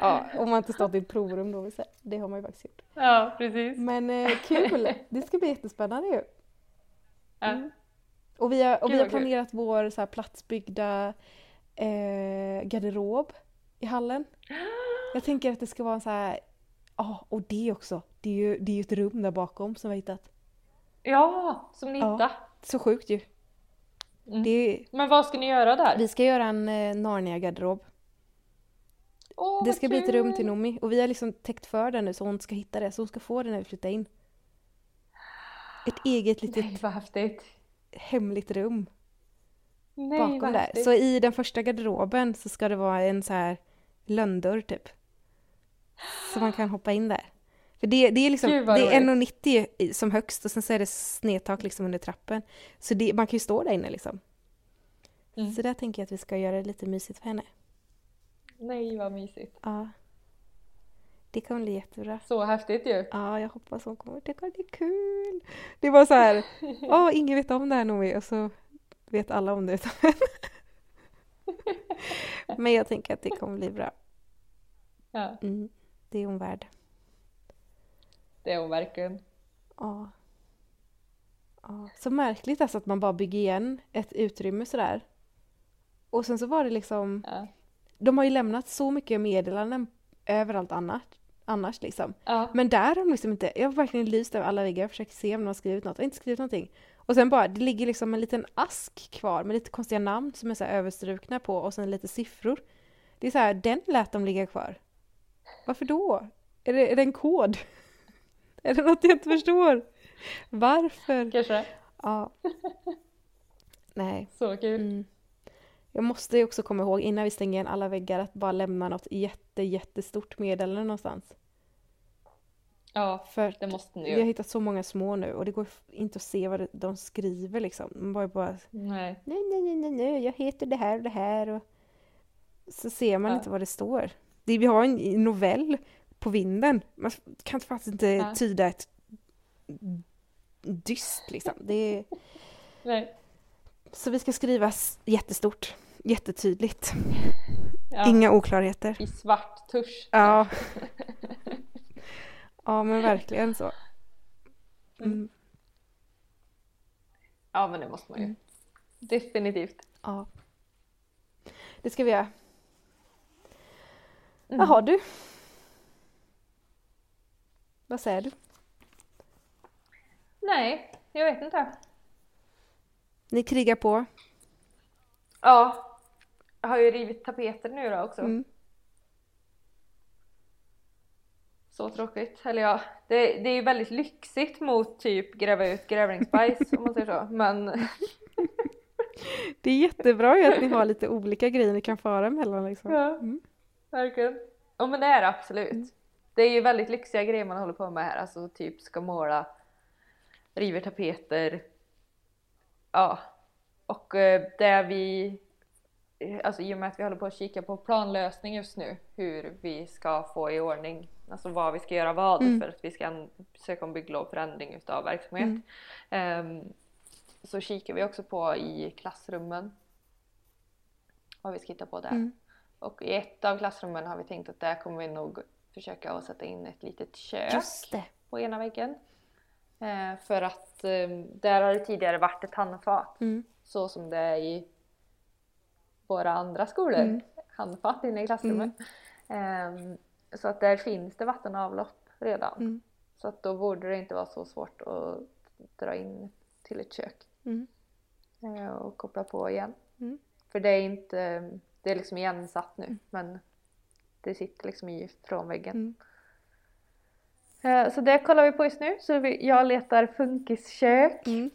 Speaker 2: Ja, om man inte stått i ett provrum då. Det har man ju faktiskt gjort.
Speaker 1: ja precis.
Speaker 2: Men eh, kul! Det ska bli jättespännande ju. Mm. Och vi har, och vi har planerat vår så här platsbyggda eh, garderob i hallen. Jag tänker att det ska vara en så här, ja och det också. Det är ju det är ett rum där bakom som vi har hittat.
Speaker 1: ja, som ni
Speaker 2: Ja.
Speaker 1: hittade.
Speaker 2: Så sjukt ju.
Speaker 1: Mm.
Speaker 2: Är,
Speaker 1: Men vad ska ni göra där?
Speaker 2: vi ska göra en eh, Narnia-garderob.
Speaker 1: Åh,
Speaker 2: Det ska bli ett rum till Nomi och vi har liksom täckt för det nu så hon ska hitta det. Så hon ska få det när vi flyttar in. Ett eget litet
Speaker 1: Nej vad häftigt!
Speaker 2: hemligt rum.
Speaker 1: Nej
Speaker 2: bakom
Speaker 1: vad
Speaker 2: där.
Speaker 1: häftigt!
Speaker 2: Så i den första garderoben så ska det vara en så här lönndörr typ. Så man kan hoppa in där. För det, det är liksom,
Speaker 1: Gud,
Speaker 2: det är
Speaker 1: roligt.
Speaker 2: 1,90 i- som högst och sen så är det snedtak liksom under trappen. Så det, man kan ju stå där inne liksom.
Speaker 1: Mm.
Speaker 2: Så där tänker jag att vi ska göra det lite mysigt för henne.
Speaker 1: Nej vad mysigt!
Speaker 2: Ja. Det kommer bli jättebra.
Speaker 1: Så häftigt ju!
Speaker 2: Ja, jag hoppas hon kommer tycka det är kul. Det var så här, åh, ingen vet om det här Noe och så vet alla om det utom. Men jag tänker att det kommer bli bra.
Speaker 1: Ja,
Speaker 2: Mm, det är hon värd.
Speaker 1: det är hon verkligen.
Speaker 2: Ja. ja. Så märkligt alltså att man bara bygger igen ett utrymme sådär. Och sen så var det liksom,
Speaker 1: Ja.
Speaker 2: De har ju lämnat så mycket meddelanden överallt annars, annars liksom.
Speaker 1: Ja.
Speaker 2: Men där har de liksom inte, jag har verkligen lyst över alla väggar och försökt se om de har skrivit något. Jag har inte skrivit någonting. Och sen bara, det ligger liksom en liten ask kvar med lite konstiga namn som är så överstrukna på och sen lite siffror. Det är så här, den lät de ligga kvar. Varför då? Är det, är det en kod? är det något jag inte förstår? Varför?
Speaker 1: Kanske.
Speaker 2: Ja. Nej.
Speaker 1: Så kul.
Speaker 2: Mm. Jag måste ju också komma ihåg innan vi stänger igen alla väggar att bara lämna något jätte, jättestort meddelande någonstans.
Speaker 1: Ja,
Speaker 2: För
Speaker 1: det måste ni
Speaker 2: vi har
Speaker 1: ju.
Speaker 2: hittat så många små nu och det går inte att se vad de skriver liksom. Man bara, bara
Speaker 1: Nej.
Speaker 2: nej, nej, nej, nej, nej, jag heter det här och det här och så ser man
Speaker 1: Ja.
Speaker 2: inte vad det står. Det, vi har en novell på vinden. Man kan faktiskt inte
Speaker 1: Ja.
Speaker 2: tyda ett dyst liksom. Det är,
Speaker 1: Nej.
Speaker 2: Så vi ska skriva jättestort. jättetydligt.
Speaker 1: Ja,
Speaker 2: Inga oklarheter.
Speaker 1: I svart tusch.
Speaker 2: Ja. ja men verkligen så. Mm.
Speaker 1: Ja men det måste man ju.
Speaker 2: Mm.
Speaker 1: Definitivt.
Speaker 2: Ja. Det ska vi göra.
Speaker 1: Mm.
Speaker 2: Jaha du. Vad säger du?
Speaker 1: Nej, jag vet inte.
Speaker 2: Ni krigar på.
Speaker 1: Ja. Jag har ju rivit tapeter nu då också.
Speaker 2: Mm.
Speaker 1: Så tråkigt. Eller ja, det, det är ju väldigt lyxigt mot typ gräva ut grävlingsbajs om man säger så. Men
Speaker 2: Det är jättebra ju att ni har lite olika grejer ni kan fara emellan liksom.
Speaker 1: Ja.
Speaker 2: Mm.
Speaker 1: verkligen. Ja men det är det absolut.
Speaker 2: Mm.
Speaker 1: Det är ju väldigt lyxiga grejer man håller på med här. Alltså typ ska måla, river tapeter. Ja. Och eh, det vi, eh, alltså i och med att vi håller på att kika på planlösning just nu. Hur vi ska få i ordning, alltså vad vi ska göra vad
Speaker 2: Mm.
Speaker 1: för att vi ska söka om bygglov förändring utav verksamhet.
Speaker 2: Mm.
Speaker 1: Ehm, så kikar vi också på i klassrummen. Vad vi ska hitta på där.
Speaker 2: Mm.
Speaker 1: Och i ett av klassrummen har vi tänkt att där kommer vi nog försöka att sätta in ett litet kök på ena väggen. Eh, för att eh, där har det tidigare varit ett handfat.
Speaker 2: Mm.
Speaker 1: Så som det är i våra andra skolor.
Speaker 2: Mm.
Speaker 1: Handfat inne i klassrummet. Ehm, så att där finns det vatten och avlopp redan.
Speaker 2: Mm.
Speaker 1: Så att då borde det inte vara så svårt att dra in till ett kök.
Speaker 2: Mm.
Speaker 1: och koppla på igen.
Speaker 2: Mm.
Speaker 1: För det är inte, det är liksom igensatt nu men det sitter liksom i från väggen. Eh, Så det kollar vi på just nu. Så jag letar funkiskök.
Speaker 2: Mm.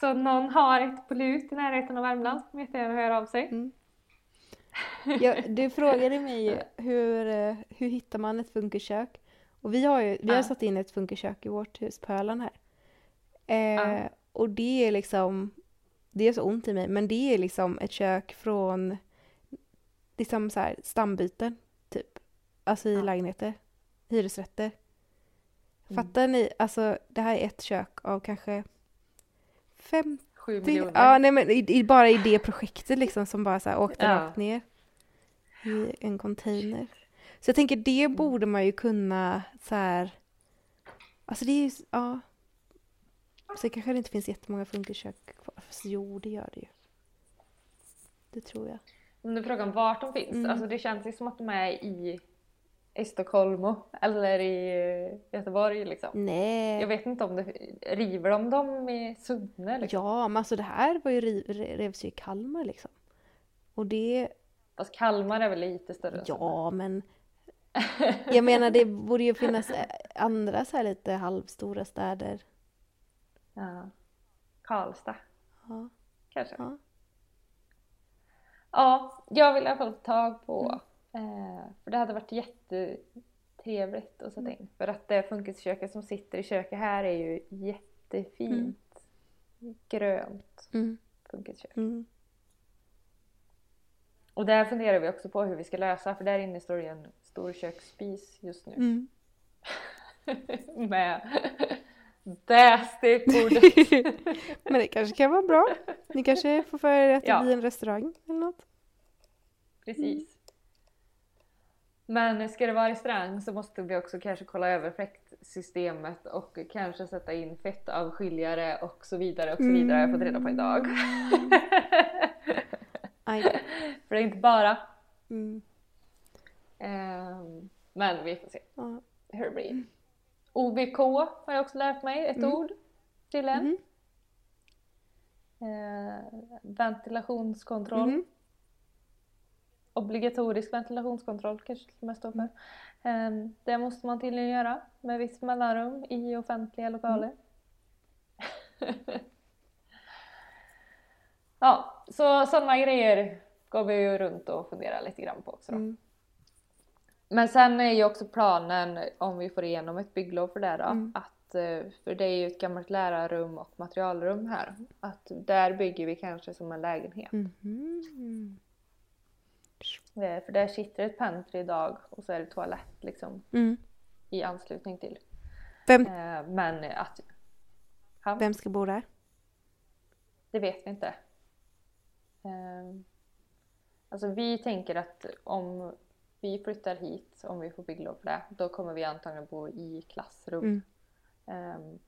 Speaker 1: Så någon har ett på lut i närheten av Värmland får jättegärna höra av sig.
Speaker 2: Mm. Ja, du frågade mig hur, eh, hur hittar man ett funkerkök? Och vi har ju vi har
Speaker 1: Ja.
Speaker 2: satt in ett funkerkök i vårt hus på Öland här. Eh,
Speaker 1: Ja.
Speaker 2: Och det är liksom, det är så ont i mig, men det är liksom ett kök från liksom så här stambyten typ. Alltså i
Speaker 1: Ja.
Speaker 2: lägenheter, hyresrätter.
Speaker 1: Mm.
Speaker 2: Fattar ni? Alltså det här är ett kök av kanske fem
Speaker 1: Sju
Speaker 2: det,
Speaker 1: miljoner.
Speaker 2: ja, nej men i, i, bara i det projektet liksom som bara så här åkte
Speaker 1: Ja.
Speaker 2: rakt ner i en container. Så jag tänker det borde man ju kunna så här. Alltså det är ju, ja. Sen kanske det inte finns jättemånga funkerkök kvar. Fast jo, det gör det ju. Det tror jag.
Speaker 1: Men du frågar vart de finns.
Speaker 2: Mm.
Speaker 1: Alltså det känns ju som att de är i, i Stockholm eller i eh, Göteborg liksom.
Speaker 2: Nej.
Speaker 1: Jag vet inte om det, river de dem i Sunne liksom?
Speaker 2: Ja, men alltså det här var ju revs ju i Kalmar liksom. Och det,
Speaker 1: Fast Kalmar är väl lite större
Speaker 2: ja men. Jag menar det borde ju finnas eh, andra så här lite halvstora städer.
Speaker 1: Ja. Karlstad
Speaker 2: Ja.
Speaker 1: kanske?
Speaker 2: Ja.
Speaker 1: Ja, jag vill i alla fall få tag på. Eh, för det hade varit jättetrevligt att sätta in. För att det funkisköket som sitter i köket här är ju jättefint. Grönt
Speaker 2: Mm.
Speaker 1: funkiskök.
Speaker 2: Mm.
Speaker 1: Och där funderar vi också på hur vi ska lösa för där inne står ju en stor köksspis just nu.
Speaker 2: Mm.
Speaker 1: Med det stekbordet.
Speaker 2: Men det kanske kan vara bra. Ni kanske får för er att det
Speaker 1: Ja.
Speaker 2: blir en restaurang eller något.
Speaker 1: Precis. Men ska det vara restaurang så måste vi också kanske kolla över fläktsystemet och kanske sätta in fettavskiljare och så vidare och så vidare har jag fått reda på idag.
Speaker 2: Då.
Speaker 1: För det är inte bara.
Speaker 2: Mm.
Speaker 1: Ehm, men vi får se
Speaker 2: Ja.
Speaker 1: hur det blir. OVK har jag också lärt mig ett
Speaker 2: Mm.
Speaker 1: ord tydligen.
Speaker 2: Mhm.
Speaker 1: Eh, ventilationskontroll. Obligatorisk ventilationskontroll kanske det mest står för. Ehm, det måste man tydligen göra med visst mellanrum i offentliga lokaler. ja, så sådana grejer går vi ju runt och funderar lite grann på också.
Speaker 2: Mm.
Speaker 1: Men sen är ju också planen, om vi får igenom ett bygglov för det då,
Speaker 2: Mm.
Speaker 1: att, eh, för det är ju ett gammalt lärarrum och materialrum här, att där bygger vi kanske som en lägenhet.
Speaker 2: Mhm.
Speaker 1: Eh, För där sitter ett pantry idag och så är det toalett liksom
Speaker 2: Mm.
Speaker 1: i anslutning till.
Speaker 2: Vem,
Speaker 1: Eh, Men att... Ja,
Speaker 2: vem ska bo där?
Speaker 1: det vet vi inte. Eh, Alltså vi tänker att om vi flyttar hit, om vi får bygglov för det, då kommer vi antagligen bo i klassrum.
Speaker 2: Mm.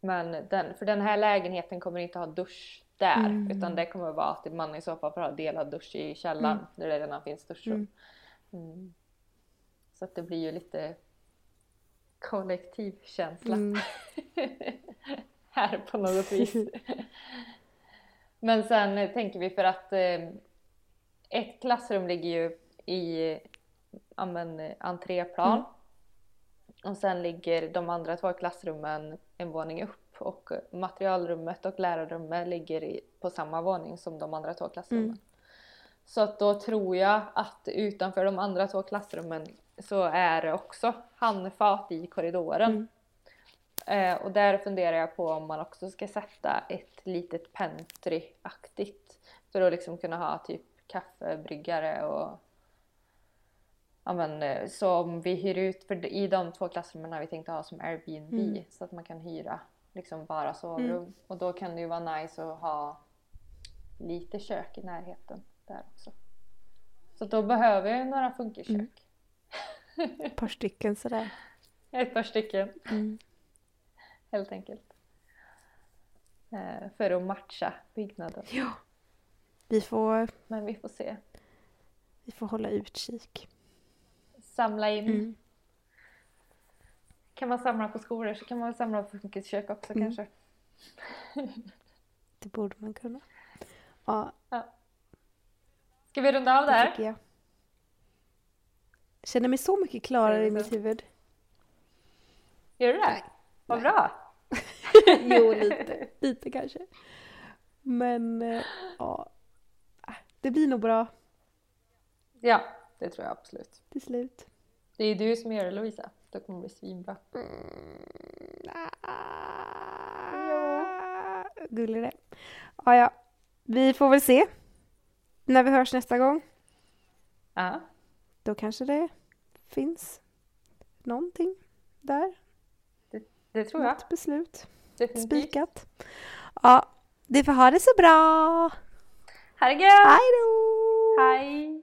Speaker 1: Men den, för den här lägenheten kommer inte ha dusch där
Speaker 2: Mm.
Speaker 1: utan det kommer vara att man i så fall får ha delad dusch i källaren
Speaker 2: Mm.
Speaker 1: där det redan finns duschrum.
Speaker 2: Mm.
Speaker 1: Mm. Så att det blir ju lite kollektivkänsla
Speaker 2: Mm.
Speaker 1: här på något vis. Men sen tänker vi för att eh, ett klassrum ligger ju i ja, men, eh, entréplan.
Speaker 2: Mm.
Speaker 1: Och sen ligger de andra två klassrummen en våning upp och materialrummet och lärarrummet ligger i, på samma våning som de andra två klassrummen.
Speaker 2: Mm.
Speaker 1: Så att då tror jag att utanför de andra två klassrummen så är det också handfat i korridoren.
Speaker 2: Mm.
Speaker 1: Eh, och där funderar jag på om man också ska sätta ett litet pantry-aktigt. För att liksom kunna ha typ kaffebryggare och ja, men, eh, så om vi hyr ut, för i de två klassrummen har vi tänkt ha som Airbnb
Speaker 2: Mm.
Speaker 1: så att man kan hyra liksom bara sovrum. Och då kan det ju vara nice att ha lite kök i närheten där också. Så då behöver jag några funkerkök.
Speaker 2: Mm. Ett par stycken sådär.
Speaker 1: Ett par stycken
Speaker 2: Mm.
Speaker 1: helt enkelt. Eh, för att matcha byggnaden.
Speaker 2: Ja. Vi får,
Speaker 1: Men vi får se.
Speaker 2: vi får hålla utkik.
Speaker 1: Samla in. Kan man samla på skolor så kan man samla på funkiskök också
Speaker 2: Mm.
Speaker 1: kanske.
Speaker 2: Det borde man kunna. Ja,
Speaker 1: Ska vi runda av
Speaker 2: det
Speaker 1: där?
Speaker 2: tycker jag. Jag känner mig så mycket klarare i
Speaker 1: det
Speaker 2: mitt huvud.
Speaker 1: Gör du det? Vad
Speaker 2: Nej.
Speaker 1: bra!
Speaker 2: jo, lite. Lite kanske. Men eh, ja, Äh, det blir nog bra
Speaker 1: Ja, det tror jag absolut.
Speaker 2: till slut.
Speaker 1: Det är ju du som gör det Lovisa. Det kommer bli svinbra.
Speaker 2: Gullig det. Ja, ja. Vi får väl se när vi hörs nästa gång.
Speaker 1: Ja,
Speaker 2: Då kanske det finns någonting där.
Speaker 1: det tror jag.
Speaker 2: Något beslut
Speaker 1: Definitivt.
Speaker 2: spikat. Ja, vi får ha det så bra.
Speaker 1: Ha det gött!
Speaker 2: Hej då!
Speaker 1: Hej!